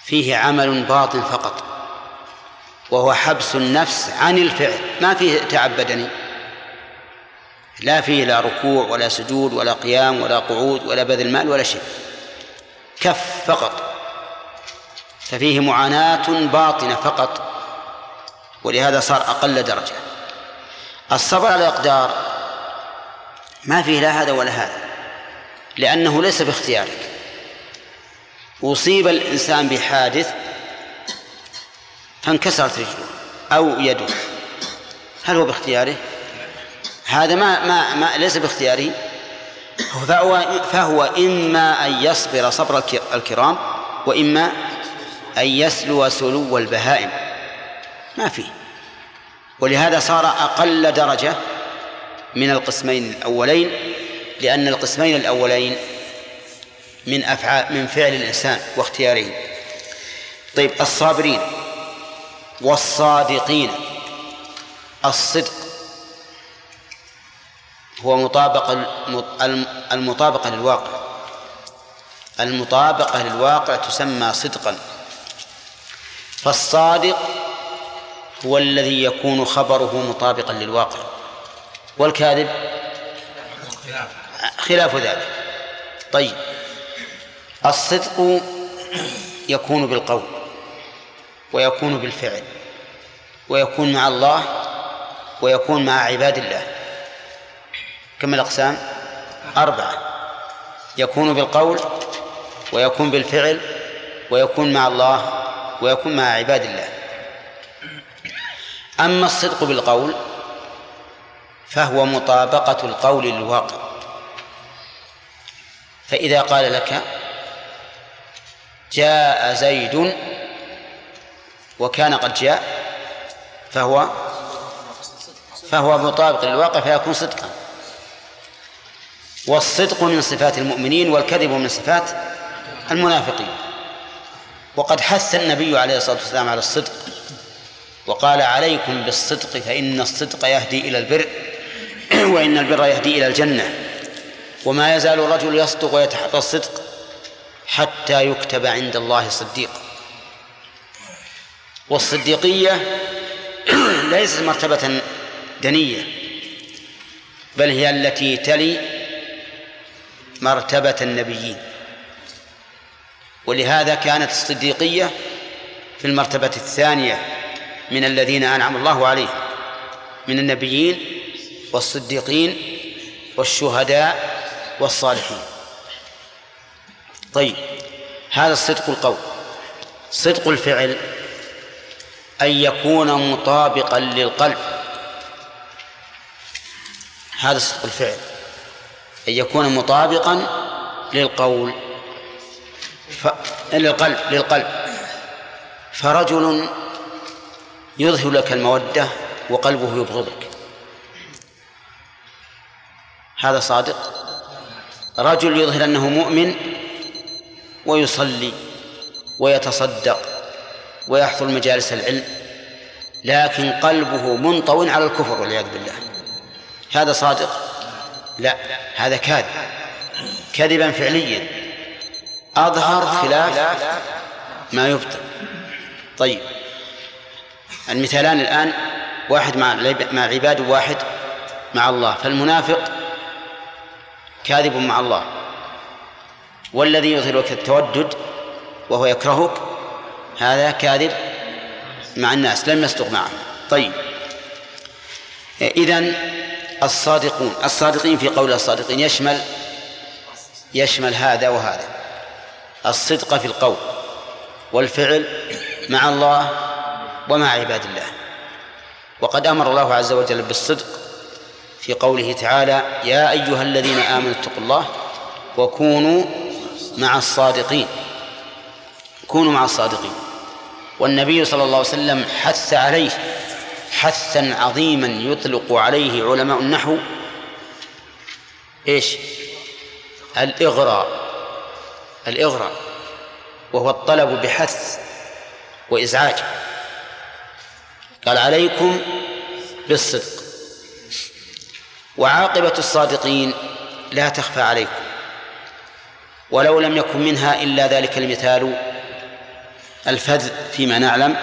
S1: فيه عمل باطن فقط وهو حبس النفس عن الفعل. ما فيه تعبدني لا فيه لا ركوع ولا سجود ولا قيام ولا قعود ولا بذل مال ولا شيء كف فقط. ففيه معاناة باطنة فقط ولهذا صار أقل درجة. الصبر على الأقدار ما فيه لا هذا ولا هذا لأنه ليس باختيارك. أصيب الإنسان بحادث فانكسرت رجله أو يده هل هو باختياره؟ هذا ما ما, ما ليس باختياره فهو فهو إما أن يصبر صبر الكرام وإما أن يسلو سلو البهائم. ما فيه ولهذا صار أقل درجة من القسمين الأولين لأن القسمين الأولين من أفعال من فعل الإنسان واختياره طيب الصابرين والصادقين. الصدق هو مطابقة المطابقة للواقع. المطابقة للواقع تسمى صدقا. فالصادق هو الذي يكون خبره مطابقا للواقع والكاذب خلاف ذلك. طيب الصدق يكون بالقول ويكون بالفعل ويكون مع الله ويكون مع عباد الله. كم الأقسام؟ أربعة. يكون بالقول ويكون بالفعل ويكون مع الله ويكون مع عباد الله. أما الصدق بالقول فهو مطابقة القول للواقع فإذا قال لك جاء زيد وكان قد جاء فهو فهو مطابق للواقع فيكون صدقا. والصدق من صفات المؤمنين والكذب من صفات المنافقين. وقد حث النبي عليه الصلاة والسلام على الصدق. وقال عليكم بالصدق فإن الصدق يهدي إلى البر (clears throat) وإن البر يهدي إلى الجنة. وما يزال الرجل يصدق ويتحرى الصدق حتى يكتب عند الله صديقا والصديقية (clears throat) ليست مرتبة دنية بل هي التي تلي مرتبة النبيين. ولهذا كانت الصديقية في المرتبة الثانية من الذين أنعم الله عليهم من النبيين والصديقين والشهداء والصالحين. طيب هذا الصدق القول. صدق الفعل أن يكون مطابقا للقلب. هذا صدق الفعل. أن يكون مطابقا للقول. ف... للقلب للقلب. فرجل يظهر لك المودة وقلبه يبغضك هذا صادق؟ رجل يظهر أنه مؤمن ويصلي ويتصدق ويحضر مجالس العلم لكن قلبه منطو على الكفر والعياذ بالله. هذا صادق؟ لا هذا كاذب. كذبا فعليا. أظهر خلاف ما يبطن طيب المثالان الآن واحد مع مع العباد وواحد مع الله. فالمنافق كاذب مع الله. والذي يظهرك التودد وهو يكرهك هذا كاذب مع الناس لم يصدق معهم طيب. إذن الصادقون الصادقين في قول الصادقين يشمل يشمل هذا وهذا. الصدق في القول والفعل مع الله ومع عباد الله. وقد أمر الله عز وجل بالصدق في قوله تعالى يا أيها الذين آمنوا اتقوا الله وكونوا مع الصادقين. كونوا مع الصادقين. والنبي صلى الله عليه وسلم حث عليه حثا عظيما يطلق عليه علماء النحو إيش؟ الإغراء. الاغراء وهو الطلب بحث وإزعاج. قال عليكم بالصدق وعاقبة الصادقين لا تخفى عليكم ولو لم يكن منها إلا ذلك المثال الفذ فيما نعلم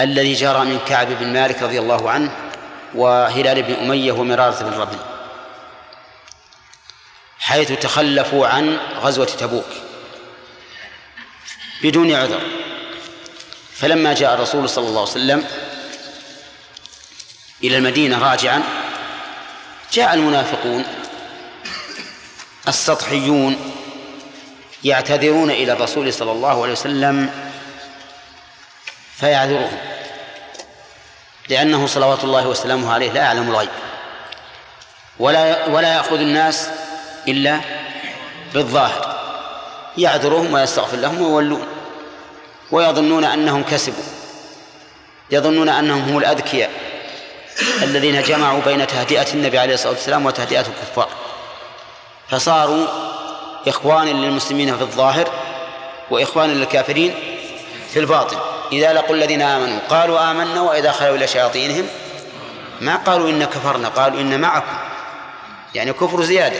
S1: الذي جرى من كعب بن مالك رضي الله عنه وهلال بن أمية ومرارة بن ربيع. حيث تخلفوا عن غزوة تبوك بدون عذر. فلما جاء الرسول صلى الله عليه وسلم إلى المدينة راجعا جاء المنافقون السطحيون يعتذرون إلى الرسول صلى الله عليه وسلم فيعذرهم لأنه صلوات الله وسلامه عليه لا يعلم الغيب. ولا ولا يأخذ الناس إلا بالظاهر. يعذرهم ويستغفر لهم ويولون. ويظنون أنهم كسبوا. يظنون أنهم هم الأذكياء الذين جمعوا بين تهدئة النبي عليه الصلاة والسلام وتهدئة الكفار. فصاروا إخوانا للمسلمين في الظاهر وإخوانا للكافرين في الباطن. إذا لقوا الذين آمنوا قالوا آمنا وإذا خلوا إلى شياطينهم ما قالوا إن كفرنا قالوا إن معكم. يعني كفر زيادة.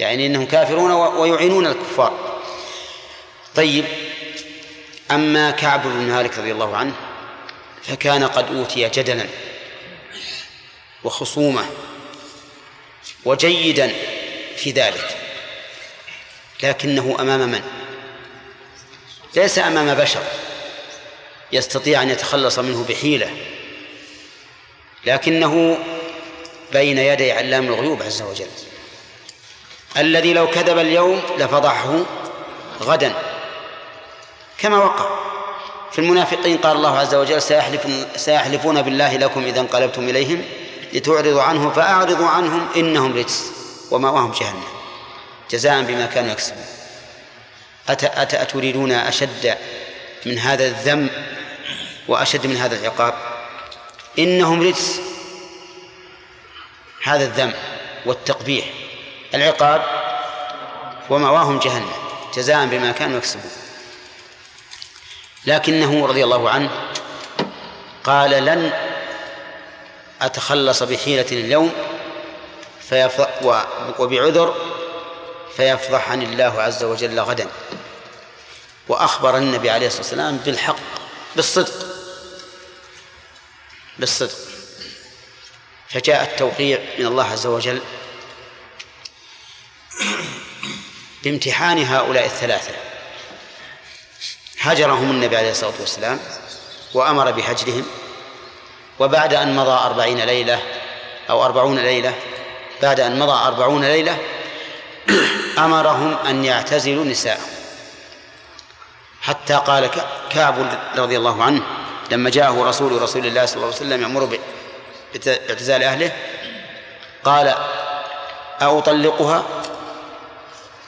S1: يعني إنهم كافرون ويعينون الكفار طيب أما كعب بن مالك رضي الله عنه فكان قد أوتي جدلا وخصومة وجيدا في ذلك لكنه أمام من؟ ليس أمام بشر يستطيع أن يتخلص منه بحيلة لكنه بين يدي علام الغيوب عز وجل الذي لو كذب اليوم لفضحه غدا. كما وقع في المنافقين قال الله عز وجل سيحلف سيحلفون بالله لكم إذا انقلبتم إليهم لتعرضوا عنهم فأعرضوا عنهم إنهم رجس ومأواهم جهنم جزاء بما كانوا يكسبون. أتى أتريدون أشد من هذا الذم وأشد من هذا العقاب؟ إنهم رجس. هذا الذم والتقبيح. العقاب ومأواهم جهنم جزاء بما كانوا يكسبون. لكنه رضي الله عنه قال لن أتخلص بحيلة اليوم وبعذر فيفضحني الله عز وجل غدا. وأخبر النبي عليه الصلاة والسلام بالحق بالصدق بالصدق. فجاء التوقيع من الله عز وجل بامتحان هؤلاء الثلاثة. هجرهم النبي عليه الصلاة والسلام وأمر بهجرهم وبعد أن مضى أربعين ليلة أو أربعون ليلة بعد أن مضى أربعون ليلة (clears throat) أمرهم أن يعتزلوا نساءهم. حتى قال كعب رضي الله عنه لما جاءه رسول رسول الله صلى الله عليه وسلم يأمر باعتزال أهله قال أطلقها؟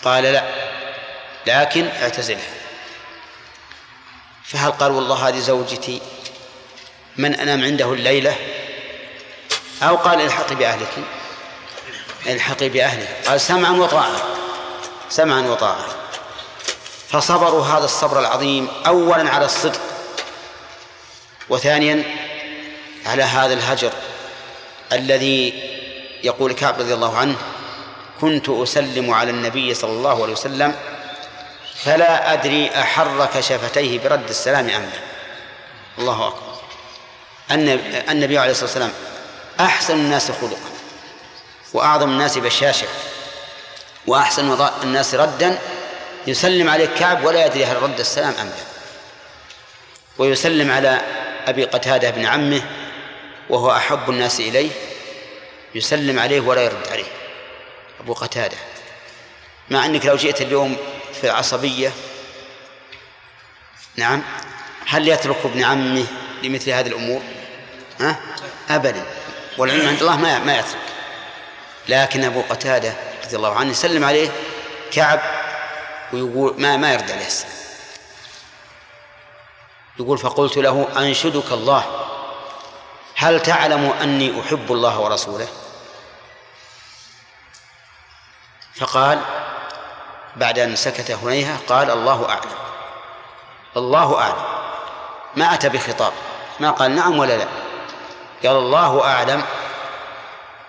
S1: قال لا لكن اعتزلها فهل قال والله هذه زوجتي من أنام عنده الليلة؟ أو قال الحقي بأهلك الحقي بأهلك قال سمعا وطاعة سمعا وطاعة. فصبروا هذا الصبر العظيم أولا على الصدق وثانيا على هذا الهجر الذي يقول كعب رضي الله عنه كنت أسلم على النبي صلى الله عليه وسلم فلا أدري أحرك شفتيه برد السلام أم لا. الله أكبر. النبي عليه الصلاة والسلام أحسن الناس خلقا وأعظم الناس بشاشة وأحسن الناس ردا يسلم عليه كعب ولا يدري هل رد السلام أم لا. ويسلم على أبي قتادة بن عمه وهو أحب الناس إليه يسلم عليه ولا يرد عليه. أبو قتادة. مع أنك لو جئت اليوم في العصبية نعم هل يترك ابن عمه لمثل هذه الأمور؟ ها؟ أبدا. والعلم عند الله ما ما يترك. لكن أبو قتادة رضي الله عنه يسلم عليه كعب ويقول ما ما يرد عليه السلام. يقول فقلت له أنشدك الله. هل تعلم أني أحب الله ورسوله؟ فقال بعد أن سكت هنيهة قال الله أعلم. الله أعلم. ما أتى بخطاب. ما قال نعم ولا لا. قال الله أعلم.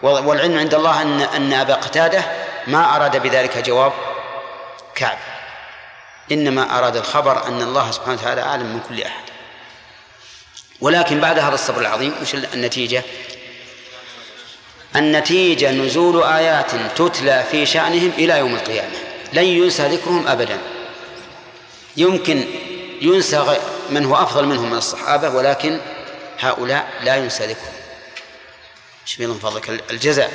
S1: والعلم عند الله أن أن أبا قتادة ما أراد بذلك جواب كعب. إنما أراد الخبر أن الله سبحانه وتعالى أعلم من كل أحد. ولكن بعد هذا الصبر العظيم وش النتيجة؟ النتيجة نزول آيات تتلى في شأنهم إلى يوم القيامة. لن ينسى ذكرهم أبدا. يمكن ينسى من هو أفضل منهم من الصحابة ولكن هؤلاء لا ينسى ذكرهم. إيش من فضلك؟ الجزاء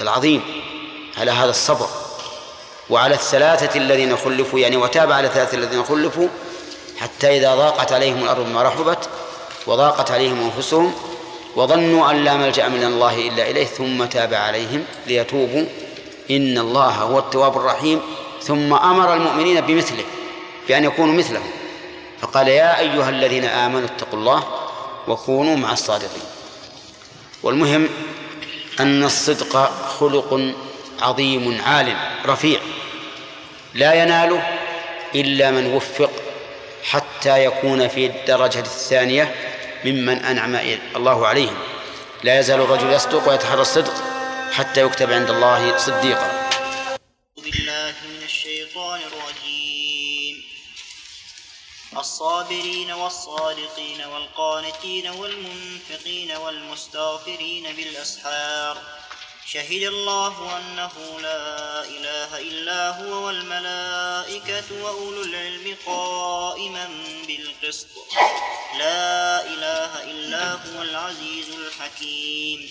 S1: العظيم على هذا الصبر. وعلى الثلاثة الذين خلفوا يعني وتاب على الثلاثة الذين خلفوا حتى إذا ضاقت عليهم الأرض ما رحبت وضاقت عليهم أنفسهم وظنوا أن لا ملجأ من الله إلا إليه ثم تاب عليهم ليتوبوا. إن الله هو التواب الرحيم. ثم أمر المؤمنين بمثله بأن يكونوا مثله. فقال يا أيها الذين آمنوا اتقوا الله وكونوا مع الصادقين. والمهم أن الصدق خلق عظيم عال رفيع لا يناله إلا من وفق حتى يكون في الدرجة الثانية ممن أنعم الله عليهم. لا يزال الرجل يصدق ويتحرى الصدق حتى يكتب عند الله صديقا.
S10: الصابرين والصادقين والقانتين والمنفقين والمستغفرين بالأسحار. شهد الله أنه لا إله إلا هو والملائكة وأولو العلم قائما بالقسط. لا إله إلا هو العزيز الحكيم.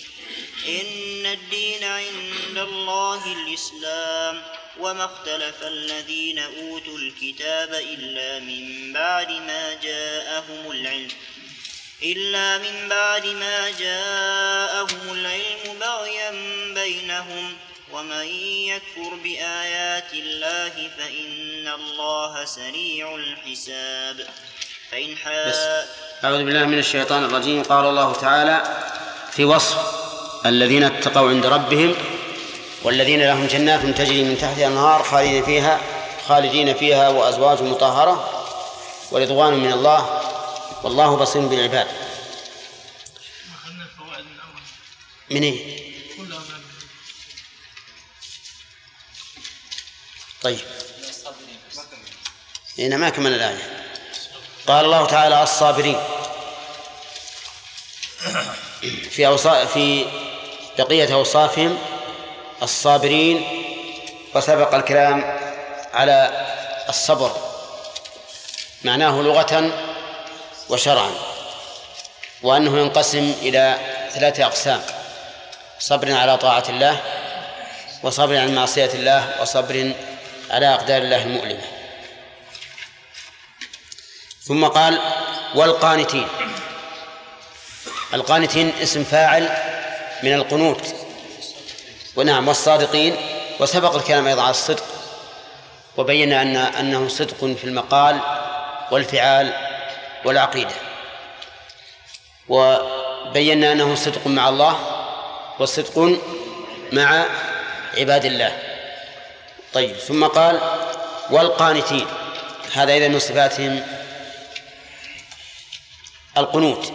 S10: إن الدين عند الله الإسلام. وما اختلف الذين أوتوا الكتاب إلا من بعد ما جاءهم العلم. إلا من بعد ما جاءهم العلم بغيا بينهم ومن يكفر بآيات الله فإن الله سريع الحساب فإن حا
S1: أعوذ بالله من الشيطان الرجيم. قال الله تعالى في وصف الذين اتقوا عند ربهم والذين لهم جنات تجري من تحتها الأنهار خالدين فيها خالدين فيها وأزواج مطهرة ورضوان من الله والله بصير بالعباد.
S6: أخذنا الفوائد من أول
S1: من إيه؟ طيب. هنا ما كمل الآية. قال الله تعالى الصابرين. في أوصاف في بقية أوصافهم الصابرين وسبق الكلام على الصبر. معناه لغة وشرعا. وأنه ينقسم إلى ثلاثة أقسام. صبر على طاعة الله وصبر عن معصية الله وصبر على أقدار الله المؤلمة. ثم قال والقانتين. القانتين اسم فاعل من القنوت. ونعم والصادقين. وسبق الكلام أيضا على الصدق. وبينا أن أنه صدق في المقال والفعال والعقيدة. وبينا أنه صدق مع الله وصدق مع عباد الله. طيب ثم قال والقانتين هذا إذا من صفاتهم القنوت.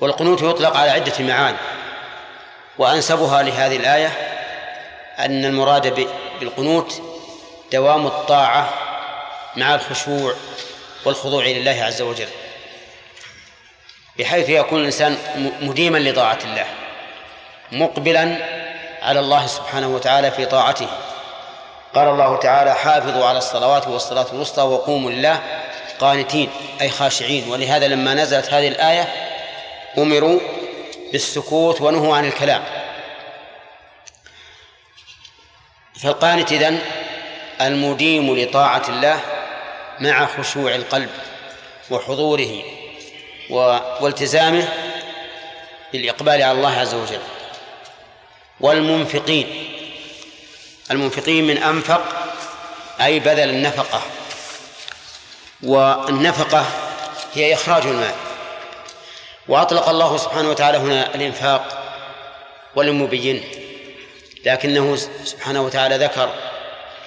S1: والقنوت يطلق على عدة معاني وأنسبها لهذه الآية أن المراد بالقنوت دوام الطاعة مع الخشوع والخضوع لله عز وجل بحيث يكون الإنسان مديما لطاعة الله مقبلا على الله سبحانه وتعالى في طاعته. قال الله تعالى حافظوا على الصلوات والصلاة الوسطى وقوموا لله قانتين أي خاشعين. ولهذا لما نزلت هذه الآية أمروا بالسكوت ونهوا عن الكلام. فالقانت إذن المديم لطاعة الله مع خشوع القلب وحضوره والتزامه بالإقبال على الله عز وجل والمنفقين. المنفقين من أنفق أي بذل النفقة. والنفقة هي إخراج المال. وأطلق الله سبحانه وتعالى هنا الإنفاق ولم يبينه لكنه سبحانه وتعالى ذكر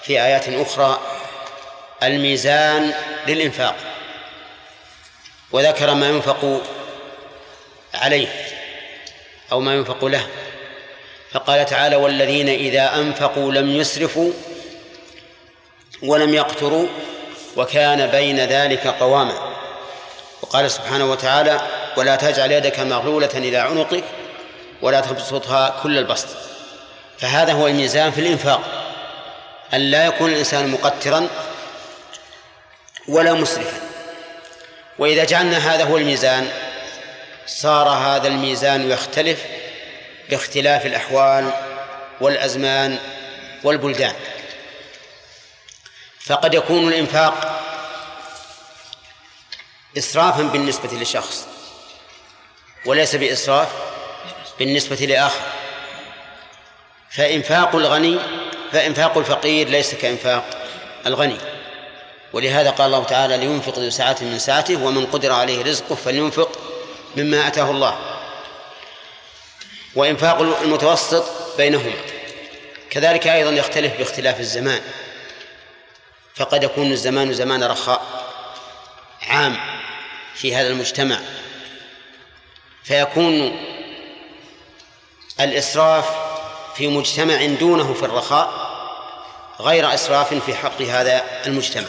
S1: في آيات أخرى الميزان للإنفاق وذكر ما ينفق عليه أو ما ينفق له. فقال تعالى والذين إذا أنفقوا لم يسرفوا ولم يقتروا وكان بين ذلك قواما. وقال سبحانه وتعالى ولا تجعل يدك مغلولة إلى عنقك ولا تبسطها كل البسط. فهذا هو الميزان في الإنفاق أن لا يكون الإنسان مقترا ولا مسرفا. وإذا جعلنا هذا هو الميزان صار هذا الميزان يختلف باختلاف الأحوال والأزمان والبلدان. فقد يكون الإنفاق إسرافا بالنسبة لشخص وليس بإسراف بالنسبة لآخر. فإنفاق الغني فإنفاق الفقير ليس كإنفاق الغني. ولهذا قال الله تعالى لينفق ذو سعة من سعته ومن قدر عليه رزقه فلينفق مما أتاه الله. وإنفاق المتوسط بينهما. كذلك أيضا يختلف باختلاف الزمان. فقد يكون الزمان زمان رخاء عام في هذا المجتمع. فيكون الإسراف في مجتمع دونه في الرخاء غير إسراف في حق هذا المجتمع.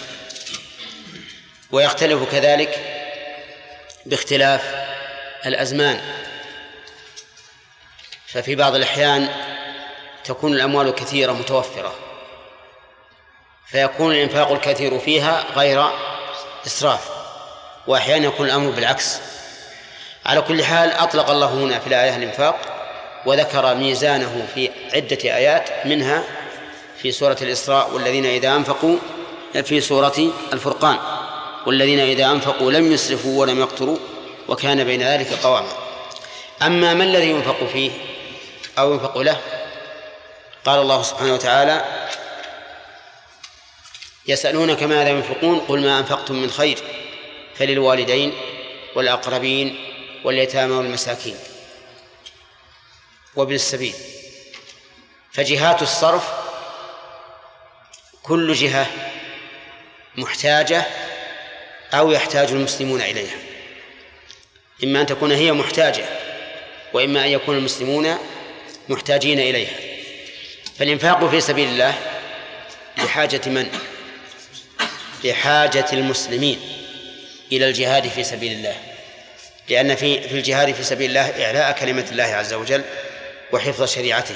S1: ويختلف كذلك باختلاف الأزمان. ففي بعض الأحيان تكون الأموال كثيرة متوفرة فيكون الإنفاق الكثير فيها غير إسراف وأحيانا يكون الأمر بالعكس. على كل حال أطلق الله هنا في الآية الإنفاق وذكر ميزانه في عدة آيات منها في سورة الإسراء والذين إذا أنفقوا في سورة الفرقان والذين إذا أنفقوا لم يسرفوا ولم يقتروا وكان بين ذلك قواما. أما ما الذي ينفق فيه؟ أو ينفق له. قال الله سبحانه وتعالى يسألونك ماذا ينفقون؟ قل ما أنفقتم من خير فللوالدين والأقربين واليتامى والمساكين وابن السبيل. فجهات الصرف كل جهة محتاجة أو يحتاج المسلمون إليها. إما أن تكون هي محتاجة وإما أن يكون المسلمون محتاجين إليها. فالإنفاق في سبيل الله لحاجة من؟ لحاجة المسلمين إلى الجهاد في سبيل الله. لأن في في الجهاد في سبيل الله إعلاء كلمة الله عز وجل وحفظ شريعته.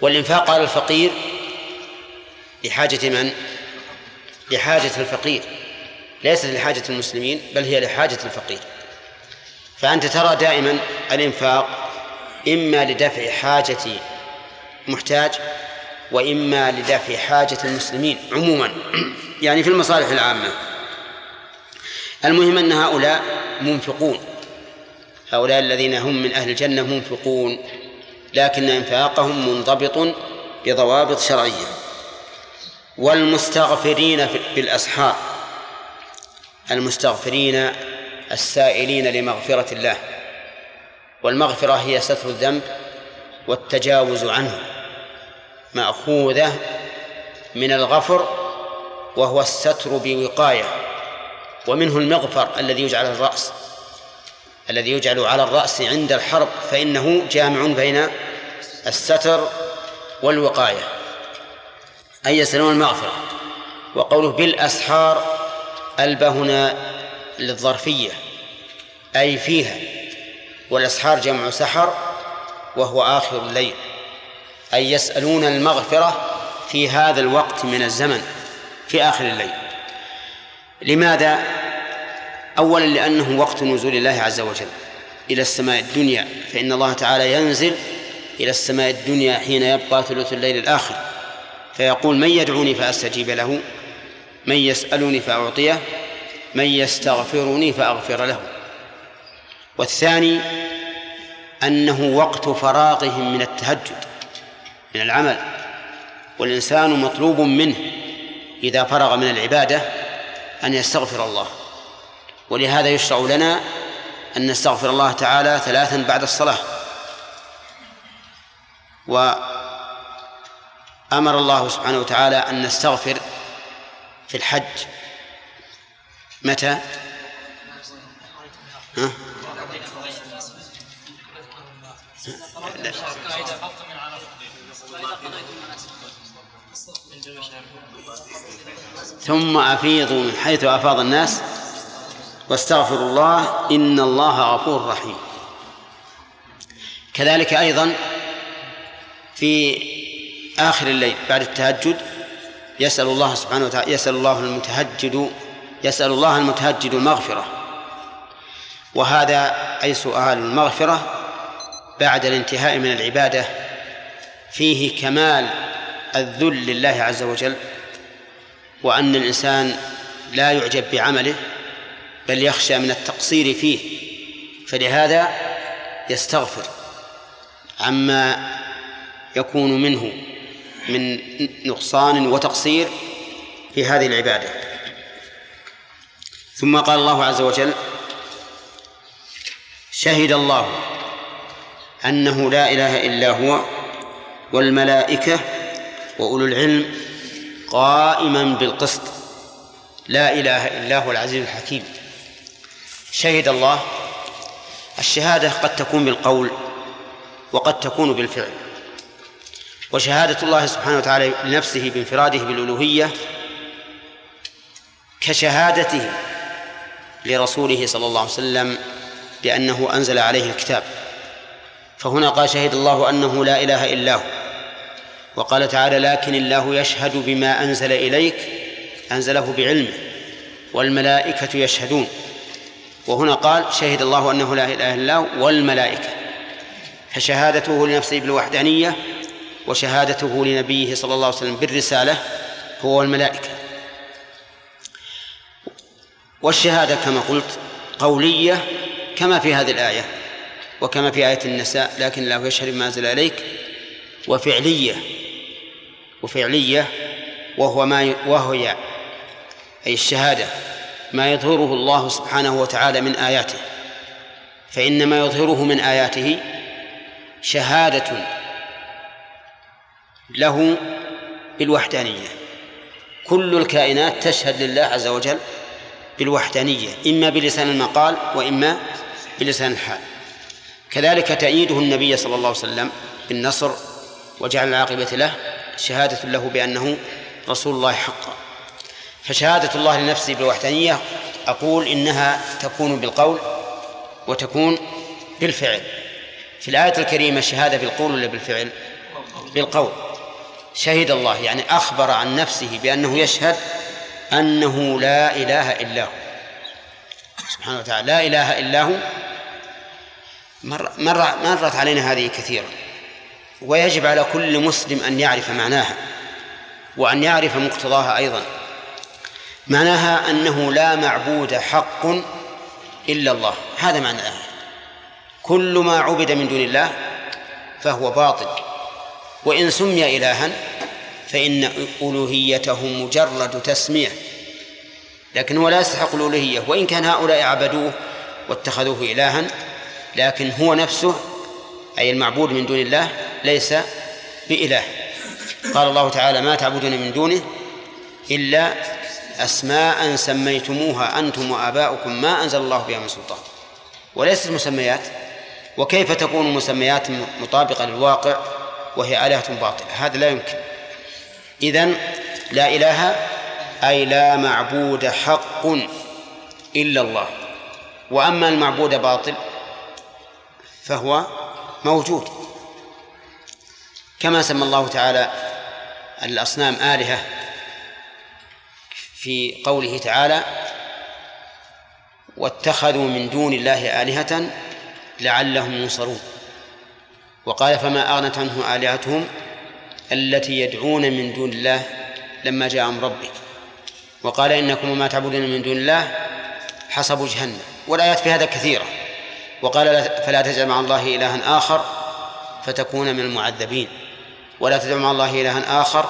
S1: والإنفاق على الفقير لحاجة من؟ لحاجة الفقير. ليست لحاجة المسلمين بل هي لحاجة الفقير. فأنت ترى دائما الإنفاق إما لدفع حاجة محتاج وإما لدفع حاجة المسلمين عموما. (clears throat) يعني في المصالح العامة. المهم أن هؤلاء منفقون. هؤلاء الذين هم من أهل الجنة منفقون لكن إنفاقهم منضبط بضوابط شرعية. والمستغفرين بالأسحار المستغفرين السائلين لمغفرة الله. والمغفرة هي ستر الذنب والتجاوز عنه. مأخوذة من الغفر وهو الستر بوقاية ومنه المغفر الذي يجعل الرأس الذي يجعل على الرأس عند الحرب فإنه جامع بين الستر والوقاية. أي يسألون المغفرة. وقوله بالأسحار ألبى هنا للظرفية أي فيها والأسحار جمع سحر وهو آخر الليل أي يسألون المغفرة في هذا الوقت من الزمن في آخر الليل لماذا؟ أولا لأنه وقت نزول الله عز وجل إلى السماء الدنيا فإن الله تعالى ينزل إلى السماء الدنيا حين يبقى ثلث الليل الآخر فيقول من يدعوني فأستجيب له من يسألني فأعطيه من يستغفرني فأغفر له والثاني أنه وقت فراغهم من التهجد من العمل والإنسان مطلوب منه إذا فرغ من العبادة أن يستغفر الله ولهذا يشرع لنا أن نستغفر الله تعالى ثلاثا بعد الصلاة وأمر الله سبحانه وتعالى أن نستغفر في الحج متى؟ ها؟ ثم أفيضوا من حيث أفاض الناس. واستغفروا الله إن الله غفور رحيم. كذلك أيضا في آخر الليل بعد التهجد يسأل الله سبحانه وتعالى يسأل الله المتهجد يسأل الله المتهجد المغفرة وهذا أي سؤال المغفرة؟ بعد الانتهاء من العبادة فيه كمال الذل لله عز وجل وأن الإنسان لا يعجب بعمله بل يخشى من التقصير فيه فلهذا يستغفر. عما يكون منه من نقصان وتقصير في هذه العبادة. ثم قال الله عز وجل شهد الله أنه لا إله إلا هو والملائكة وأولو العلم قائما بالقسط. لا إله إلا هو العزيز الحكيم. شهد الله. الشهادة قد تكون بالقول وقد تكون بالفعل. وشهادة الله سبحانه وتعالى لنفسه بانفراده بالألوهية كشهادته لرسوله صلى الله عليه وسلم بأنه أنزل عليه الكتاب. فهنا قال شهد الله أنه لا إله إلا هو. وقال تعالى لكن الله يشهد بما أنزل إليك أنزله بعلمه والملائكة يشهدون. وهنا قال شهد الله أنه لا إله إلا هو والملائكة. فشهادته لنفسه بالوحدانية وشهادته لنبيه صلى الله عليه وسلم بالرسالة هو الملائكة والشهادة كما قلت قولية كما في هذه الآية. وكما في آية النساء لكن الله يشهد بما أنزل إليك وفعلية وفعلية وهو ما وهي أي الشهادة ما يظهره الله سبحانه وتعالى من آياته. فإن ما يظهره من آياته شهادة له بالوحدانية. كل الكائنات تشهد لله عز وجل بالوحدانية إما بلسان المقال وإما بلسان الحال. كذلك تأييده النبي صلى الله عليه وسلم بالنصر وجعل العاقبة له شهادة له بأنه رسول الله حقا. فشهادة الله لنفسه بالوحدانية أقول إنها تكون بالقول وتكون بالفعل. في الآية الكريمة الشهادة بالقول ولا بالفعل؟ بالقول. شهد الله يعني أخبر عن نفسه بأنه يشهد أنه لا إله إلا هو. سبحانه وتعالى لا إله إلا هو مر مر مرت علينا هذه كثيرا ويجب على كل مسلم أن يعرف معناها وأن يعرف مقتضاها أيضا. معناها أنه لا معبود حق إلا الله. هذا الآية. كل ما عبد من دون الله فهو باطل. وإن سمي إلها فإن ألوهيته مجرد تسمية. لكن هو لا يستحق الألوهية. وإن كان هؤلاء عبدوه واتخذوه إلها لكن هو نفسه أي المعبود من دون الله ليس بإله. قال الله تعالى ما تعبدون من دونه إلا أسماء سميتموها أنتم وآباؤكم ما أنزل الله بها من سلطان. وليست مسميات وكيف تكون مسميات مطابقة للواقع وهي آلهة باطلة؟ هذا لا يمكن. إذن لا إله أي لا معبود حق إلا الله. وأما المعبود باطل فهو موجود. كما سمى الله تعالى الأصنام آلهة في قوله تعالى واتخذوا من دون الله آلهة لعلهم ينصرون وقال فما أغنت عنه آلهتهم التي يدعون من دون الله لما جاء أمر ربك وقال إنكم وما تعبدون من دون الله حسب جهنم والآيات في هذا كثيرة. وقال فلا تجعل مع الله إلها آخر فتكون من المعذبين. ولا تدع مع الله إلها آخر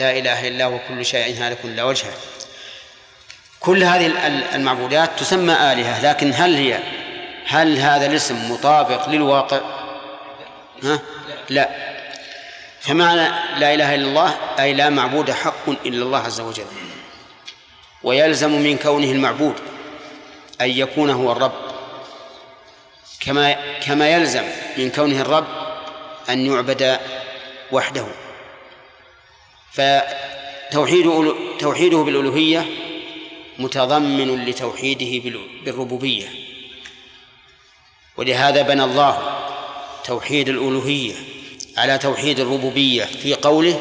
S1: لا إله إلا هو كل شيء هالك إلا وجهه كل هذه المعبودات تسمى آلهة لكن هل هي هل هذا الاسم مطابق للواقع؟ ها؟ لا. فمعنى لا إله إلا الله أي لا معبود حق إلا الله عز وجل. ويلزم من كونه المعبود أن يكون هو الرب. كما كما يلزم من كونه الرب أن يعبد وحده. فتوحيد توحيده بالألوهية متضمن لتوحيده بالربوبية. ولهذا بنى الله توحيد الألوهية على توحيد الربوبية في قوله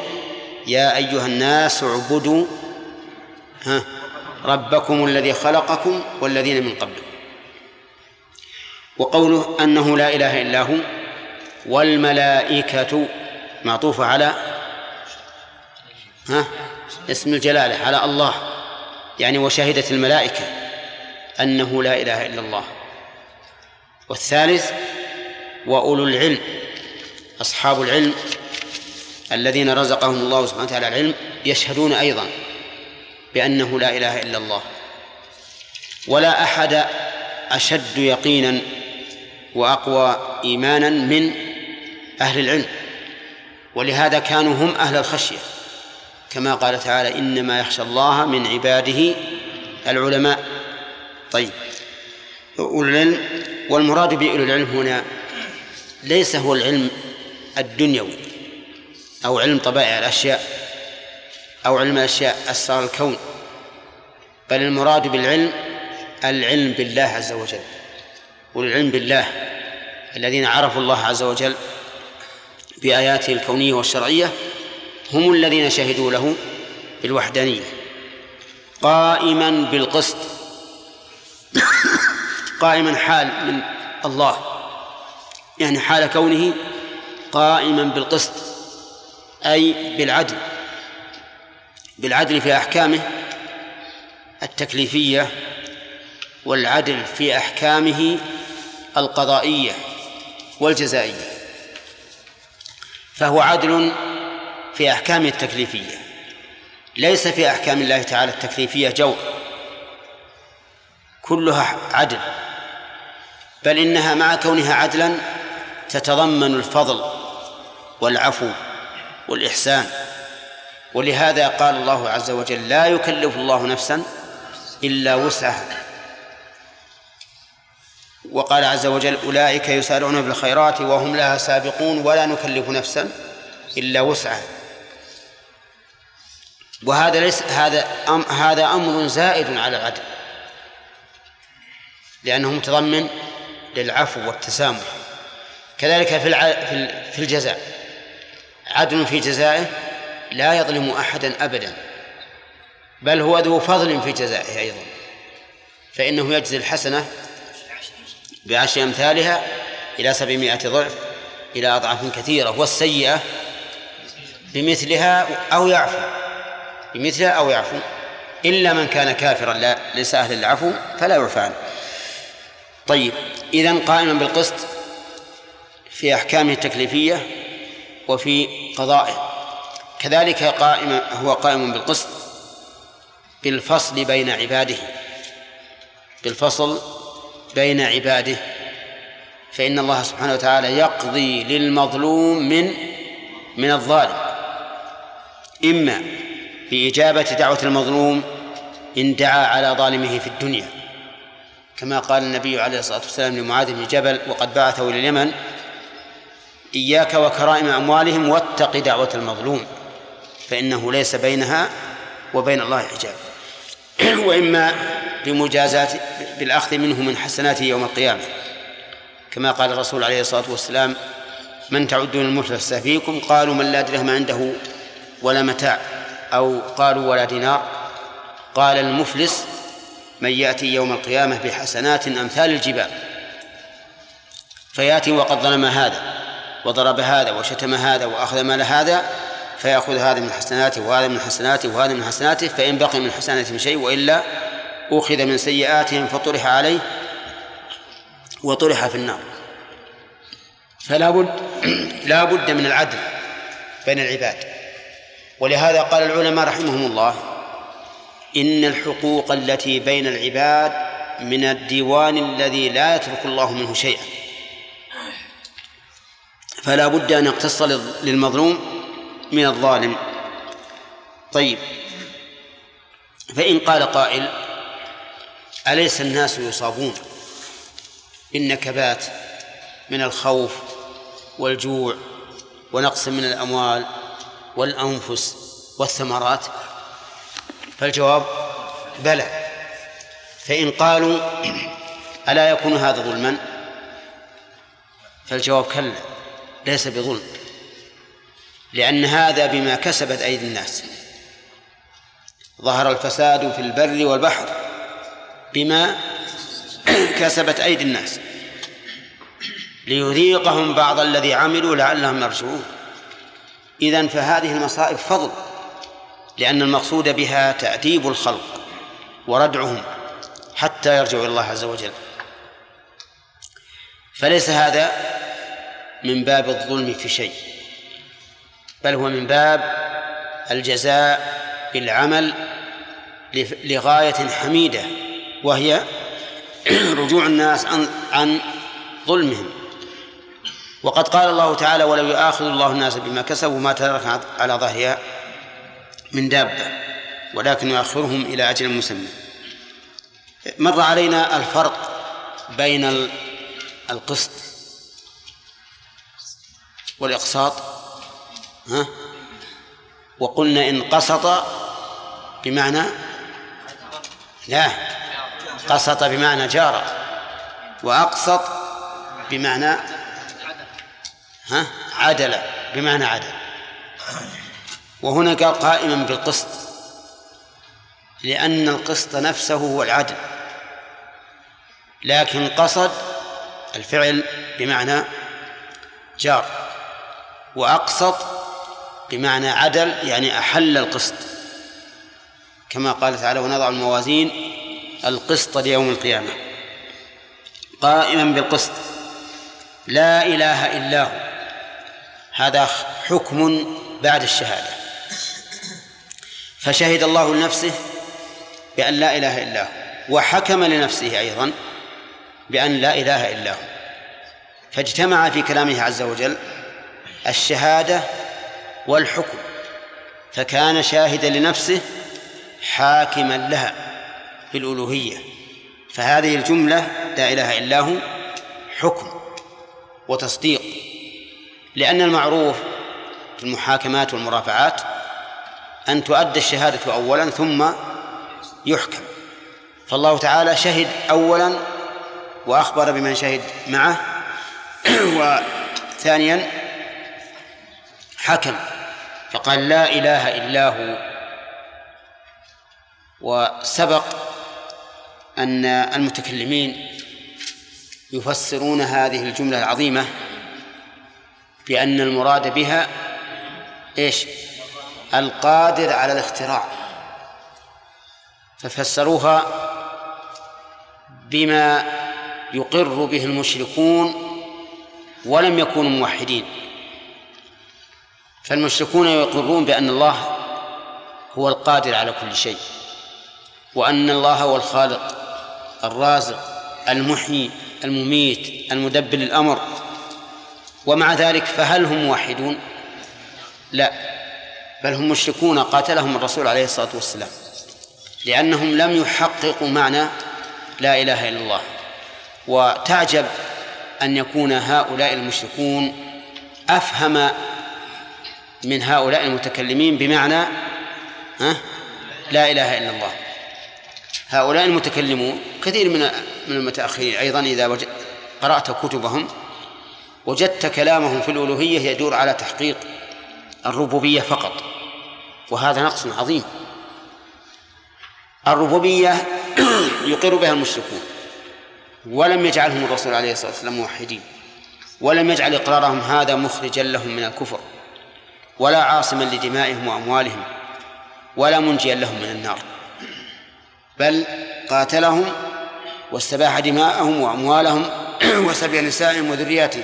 S1: يا أيها الناس اعبدوا ربكم الذي خلقكم والذين من قبلكم. وقوله أنه لا إله إلا هو والملائكة معطوفة على ها؟ اسم الجلالة على الله يعني وشهدت الملائكة أنه لا إله إلا الله. والثالث وأولو العلم أصحاب العلم الذين رزقهم الله سبحانه وتعالى العلم يشهدون أيضا بأنه لا إله إلا الله. ولا أحد أشد يقينا وأقوى إيمانا من أهل العلم. ولهذا كانوا هم أهل الخشية. كما قال تعالى إنما يخشى الله من عباده العلماء. طيب. أولو العلم والمراد بأولو العلم هنا ليس هو العلم الدنيوي أو علم طبائع الأشياء أو علم الأشياء أسرار الكون بل المراد بالعلم العلم بالله عز وجل. والعلم بالله الذين عرفوا الله عز وجل بآياته الكونية والشرعية هم الذين شهدوا له بالوحدانية قائما بالقسط قائما حال من الله يعني حال كونه قائما بالقسط أي بالعدل بالعدل في أحكامه التكليفية والعدل في أحكامه القضائية والجزائية فهو عدل في أحكامه التكليفية ليس في أحكام الله تعالى التكليفية جور كلها عدل بل إنها مع كونها عدلا تتضمن الفضل والعفو والإحسان ولهذا قال الله عز وجل لا يكلف الله نفسا إلا وسعها وقال عز وجل أولئك يسارعون بالخيرات وهم لها سابقون ولا نكلف نفسا إلا وسعها. وهذا ليس هذا أم هذا أمر زائد على العدل لأنه متضمن للعفو والتسامح. كذلك في في الجزاء. عدل في جزائه لا يظلم أحدا أبدا بل هو ذو فضل في جزائه أيضا فإنه يجزي الحسنة بعشر أمثالها إلى سبعمائة ضعف إلى أضعاف كثيرة والسيئة بمثلها أو يعفو بمثلها أو يعفو إلا من كان كافرا لا ليس أهل العفو فلا يعفى عنه. طيب إذن قائما بالقسط في أحكامه التكليفية وفي قضائه. كذلك قائم هو قائم بالقسط بالفصل بين عباده بالفصل بين عباده فإن الله سبحانه وتعالى يقضي للمظلوم من من الظالم. إما بإجابة دعوة المظلوم إن دعا على ظالمه في الدنيا كما قال النبي عليه الصلاة والسلام لمعاذ بن جبل وقد بعثه إلى اليمن إياك وكرائم أموالهم واتق دعوة المظلوم فإنه ليس بينها وبين الله حجاب. (clears throat) وإما بمجازات بالأخذ منه من حسناته يوم القيامة. كما قال الرسول عليه الصلاة والسلام من تعدون المفلس فيكم قالوا من لا درهم عنده ولا متاع أو قالوا ولا دينار. قال المفلس من يأتي يوم القيامة بحسنات أمثال الجبال. فيأتي وقد ظلم هذا وضرب هذا وشتم هذا وأخذ مال هذا فيأخذ هذا من حسناته وهذا من حسناته وهذا من حسناته فإن بقي من حسناته شيء وإلا أخذ من سيئاتهم فطرح عليه وطرح في النار. فلا بد (clears throat) لا بد من العدل بين العباد. ولهذا قال العلماء رحمهم الله إن الحقوق التي بين العباد من الديوان الذي لا يترك الله منه شيئا. فلا بد أن يقتص للمظلوم من الظالم. طيب. فإن قال قائل أليس الناس يصابون؟ بالنكبات من الخوف والجوع ونقص من الأموال والأنفس والثمرات. فالجواب بلى. فإن قالوا ألا يكون هذا ظلما؟ فالجواب كلا ليس بظلم لأن هذا بما كسبت أيدي الناس. ظهر الفساد في البر والبحر. بما كسبت أيدي الناس ليذيقهم بعض الذي عملوا لعلهم يرجعون. إذن فهذه المصائب فضل لأن المقصود بها تأديب الخلق وردعهم حتى يرجعوا إلى الله عز وجل. فليس هذا من باب الظلم في شيء بل هو من باب الجزاء بالعمل لغاية حميدة وهي (clears throat) رجوع الناس عن عن ظلمهم. وقد قال الله تعالى ولو يؤاخذ الله الناس بما كسبوا ما ترك على ظهرها من دابة ولكن يؤخرهم إلى أجل مسمى. مر علينا الفرق بين ال- القسط والإقساط ها؟ وقلنا إن قسط بمعنى لا. قسط بمعنى جار وأقسط بمعنى ها؟ عدل بمعنى عدل. وهنا قال قائما بالقسط لأن القسط نفسه هو العدل. لكن قصد الفعل بمعنى جار. وأقسط بمعنى عدل يعني أحل القسط. كما قال تعالى ونضع الموازين القسط ليوم القيامة. قائما بالقسط. لا إله إلا هو. هذا حكم بعد الشهادة. فشهد الله لنفسه بأن لا إله إلا هو. وحكم لنفسه أيضا بأن لا إله إلا هو. فاجتمع في كلامه عز وجل الشهادة والحكم. فكان شاهدا لنفسه حاكما لها. بالألوهية. فهذه الجملة لا إله إلا هو حكم وتصديق. لأن المعروف في المحاكمات والمرافعات أن تؤدى الشهادة أولا ثم يحكم. فالله تعالى شهد أولا وأخبر بمن شهد معه. (clears throat) وثانيا حكم. فقال لا إله إلا هو. وسبق أن المتكلمين يفسرون هذه الجملة العظيمة بأن المراد بها إيش؟ القادر على الاختراع. ففسروها بما يقر به المشركون ولم يكونوا موحدين. فالمشركون يقرون بأن الله هو القادر على كل شيء وأن الله هو الخالق. الرازق المحيي المميت المدبر الأمر ومع ذلك فهل هم موحدون؟ لا بل هم مشركون قاتلهم الرسول عليه الصلاة والسلام لأنهم لم يحققوا معنى لا إله إلا الله. وتعجب أن يكون هؤلاء المشركون أفهم من هؤلاء المتكلمين بمعنى ها لا إله إلا الله. هؤلاء المتكلمون كثير من من المتأخرين أيضا إذا وجد قرأت كتبهم وجدت كلامهم في الألوهية يدور على تحقيق الربوبية فقط وهذا نقص عظيم. الربوبية (clears throat) يقر بها المشركون ولم يجعلهم الرسول عليه الصلاة والسلام موحدين ولم يجعل إقرارهم هذا مخرجا لهم من الكفر ولا عاصما لدمائهم وأموالهم ولا منجيا لهم من النار. بل قاتلهم واستباح دماءهم وأموالهم (clears throat) وسبي نسائهم وذرياتهم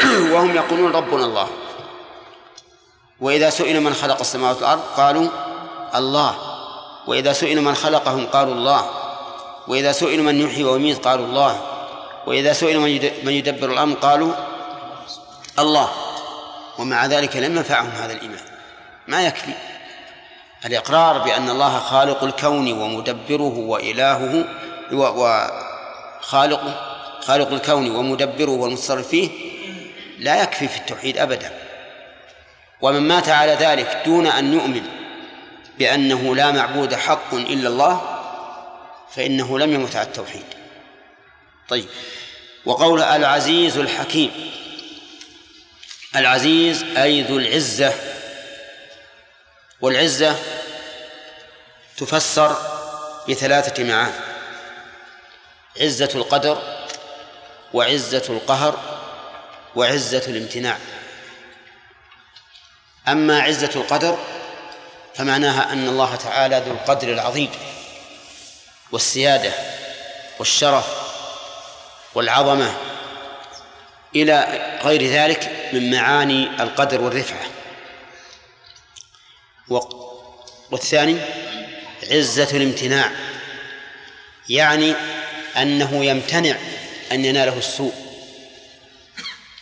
S1: (clears throat) وهم يقولون ربنا الله. وإذا سئل من خلق السماوات والأرض قالوا الله. وإذا سئل من خلقهم قالوا الله. وإذا سئل من يحيي ويميت قالوا الله. وإذا سئل من يدبر الأمر قالوا الله. ومع ذلك لم ينفعهم هذا الإيمان. ما يكفي. الإقرار بأن الله خالق الكون ومدبره وإلهه وخالقه خالق الكون ومدبره والمتصرف فيه لا يكفي في التوحيد أبدا. ومن مات على ذلك دون أن يؤمن بأنه لا معبود حق إلا الله فإنه لم يمت على التوحيد. طيب وقول العزيز الحكيم العزيز أي ذو العزة والعزة تفسر بثلاثة معاني. عزة القدر وعزة القهر وعزة الامتناع. أما عزة القدر فمعناها أن الله تعالى ذو القدر العظيم والسيادة والشرف والعظمة إلى غير ذلك من معاني القدر والرفعة. والثاني عزة الامتناع. يعني أنه يمتنع أن يناله السوء.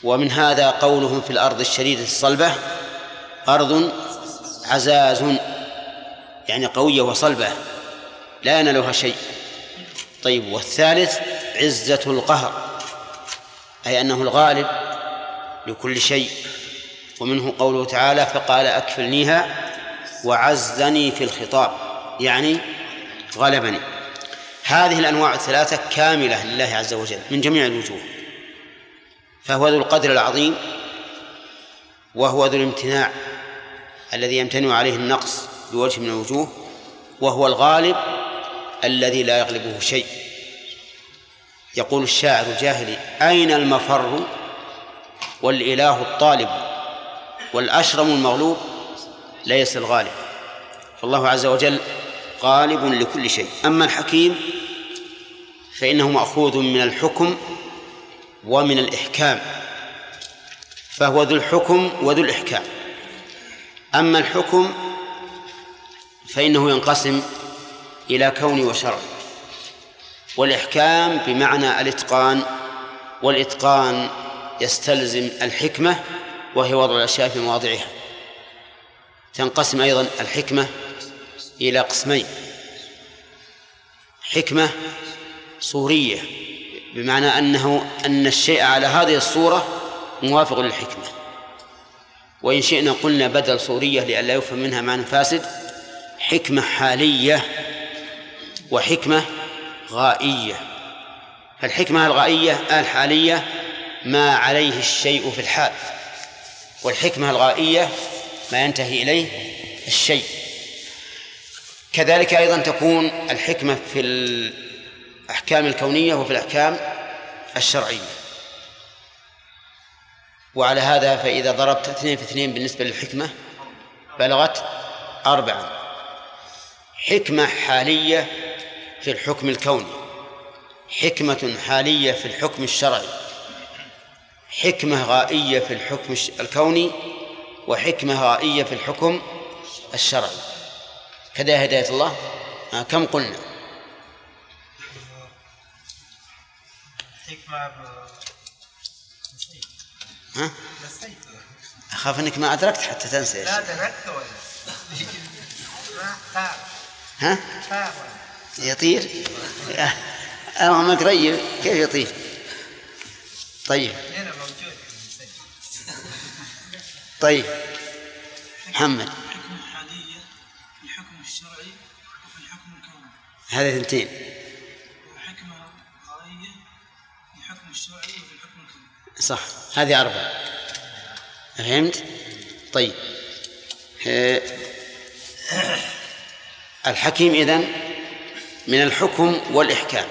S1: ومن هذا قولهم في الأرض الشديدة الصلبة أرض عزاز يعني قوية وصلبة لا ينالها شيء. طيب والثالث عزة القهر أي أنه الغالب لكل شيء. ومنه قوله تعالى فقال أكفلنيها وعزني في الخطاب يعني غلبني. هذه الأنواع الثلاثة كاملة لله عز وجل من جميع الوجوه. فهو ذو القدر العظيم وهو ذو الامتناع الذي يمتنع عليه النقص بوجه من الوجوه وهو الغالب الذي لا يغلبه شيء. يقول الشاعر الجاهلي أين المفر والإله الطالب والأشرم المغلوب ليس الغالب. فالله عز وجل غالب لكل شيء. أما الحكيم فإنه مأخوذ من الحكم ومن الإحكام. فهو ذو الحكم وذو الإحكام. أما الحكم فإنه ينقسم إلى كون وشرع والإحكام بمعنى الإتقان والإتقان يستلزم الحكمة وهي وضع الأشياء في مواضعها. تنقسم أيضا الحكمة إلى قسمين. حكمة صورية بمعنى أنه أن الشيء على هذه الصورة موافق للحكمة. وإن شئنا قلنا بدل صورية لئلا يفهم منها معنى فاسد حكمة حالية وحكمة غائية. فالحكمة الغائية الحالية ما عليه الشيء في الحال والحكمة الغائية ما ينتهي إليه الشيء. كذلك أيضا تكون الحكمة في الأحكام الكونية وفي الأحكام الشرعية. وعلى هذا فإذا ضربت اثنين في اثنين بالنسبة للحكمة بلغت أربعة حكمة حالية في الحكم الكوني. حكمة حالية في الحكم الشرعي. حكمة غائية في الحكم الكوني وحكمة غائية في الحكم الشرعي. كذا هداية الله. آه كم قلنا؟
S11: حكمة
S1: ها؟ أخاف أنك ما أدركت حتى تنسى
S11: لا أدركت ولا؟
S1: ها؟ يطير؟ أنا ما قريب كيف يطير؟ طيب. طيب. محمد.
S12: الحكم الحالية في الحكم الشرعي وفي الحكم الكوني.
S1: هذه اثنتين.
S12: وحكمة غائية في الحكم الشرعي وفي الحكم الكوني.
S1: صح. هذه أربعة. فهمت؟ طيب. آه، الحكيم إذن من الحكم والإحكام.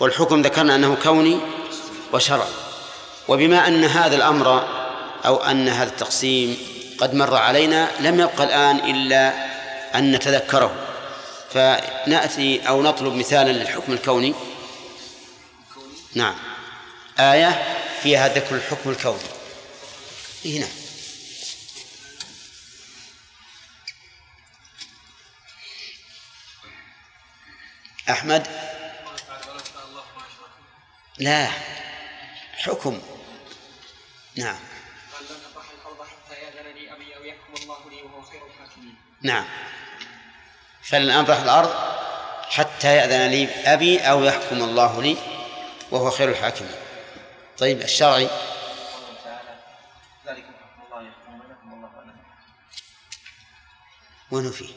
S1: والحكم ذكرنا أنه كوني وشرعي. وبما أن هذا الأمر أو أن هذا التقسيم قد مر علينا لم يبقى الآن إلا أن نتذكره. فنأتي أو نطلب مثالا للحكم الكوني. نعم. آية فيها ذكر الحكم الكوني. إيه نعم. أحمد؟ لا. حكم. نعم. نعم. فلن أبرح الأرض حتى يأذن لي أبي أو يحكم الله لي وهو خير الحاكمين. طيب الشرعي.
S2: قوله تعالى ذلك حكم الله يحكم بينكم والله اعلم
S1: وين فيه؟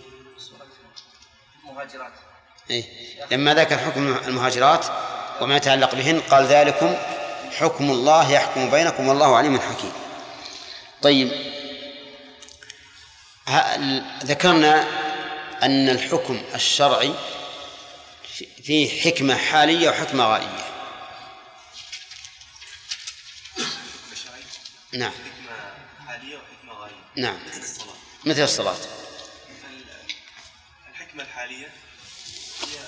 S2: المهاجرات.
S1: إيه؟ لما ذكر حكم المهاجرات وما يتعلق بهن قال ذلكم حكم الله يحكم بينكم والله عليم حكيم. طيب ذكرنا أن الحكم الشرعي في- فيه حكمة حالية وحكمة غائية. نعم.
S2: حكمة حالية وحكمة غائية
S1: نعم.
S2: مثل الصلاة.
S1: مثل الصلاة
S2: الحكمة الحالية هي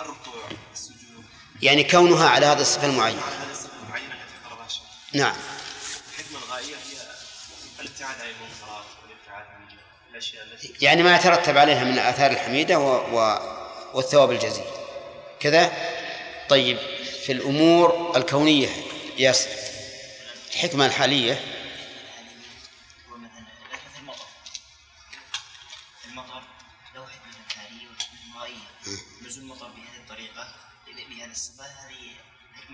S2: الركوع السجود
S1: يعني كونها على هذا الصفة المعينة.
S2: هذه الصفة المعينة التي الشرع
S1: نعم.
S2: الحكمة الغائية هي الابتعاد عن المنكرات. الأشياء التي
S1: يعني ما يترتب عليها من الآثار الحميدة و... و... والثواب الجزيل. كذا؟ طيب في الأمور الكونية يس. الحكمة الحالية.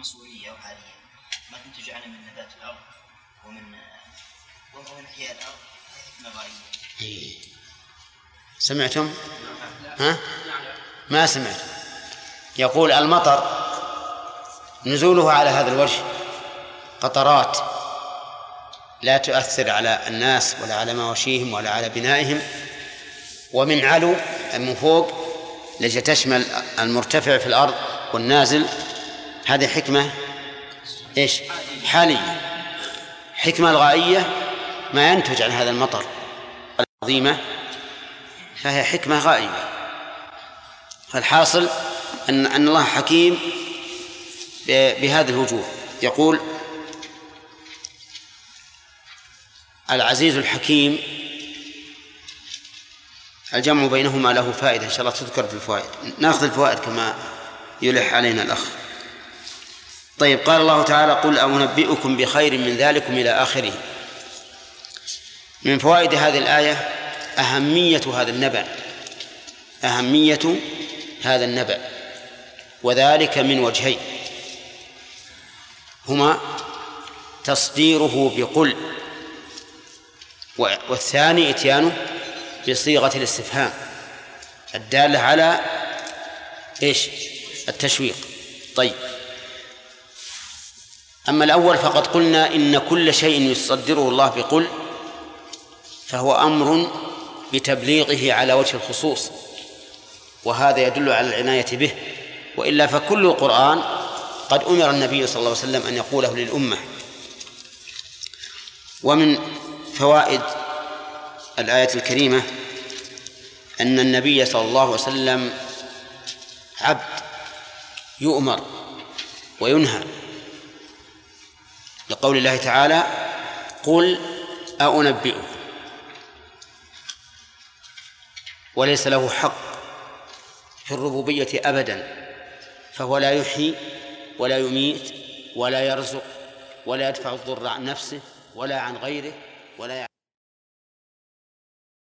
S10: مصورية وحالية ما تنتج عنها من نبات الأرض ومن ومن أحياء الأرض حكمة غائية
S1: إيه. سمعتم؟ ها؟ ما سمعت يقول المطر نزوله على هذا الوجه قطرات لا تؤثر على الناس ولا على مواشيهم ولا على بنائهم ومن علو من فوق التي تشمل المرتفع في الأرض والنازل هذه حكمة إيش؟ حالية حكمة الغائية ما ينتج عن هذا المطر العظيمة فهي حكمة غائية فالحاصل أن أن الله حكيم بهذه الوجوه. يقول العزيز الحكيم الجمع بينهما له فائدة إن شاء الله تذكر في الفوائد. نأخذ الفوائد كما يلح علينا الأخ. طيب قال الله تعالى قل أنبئكم بخير من ذلكم إلى آخره. من فوائد هذه الآية أهمية هذا النبأ. أهمية هذا النبأ. وذلك من وجهين. هما تصديره بقل. والثاني إتيانه بصيغة الاستفهام. الدالة على إيش؟ التشويق. طيب. أما الأول فقد قلنا إن كل شيء يصدره الله بقل فهو أمر بتبليغه على وجه الخصوص وهذا يدل على العناية به. وإلا فكل القرآن قد أمر النبي صلى الله عليه وسلم أن يقوله للأمة. ومن فوائد الآية الكريمة أن النبي صلى الله عليه وسلم عبد يؤمر وينهى. لقول الله تعالى قل أأنبئكم وليس له حق في الربوبية أبدا فهو لا يحيي ولا يميت ولا يرزق ولا يدفع الضر عن نفسه ولا عن غيره ولا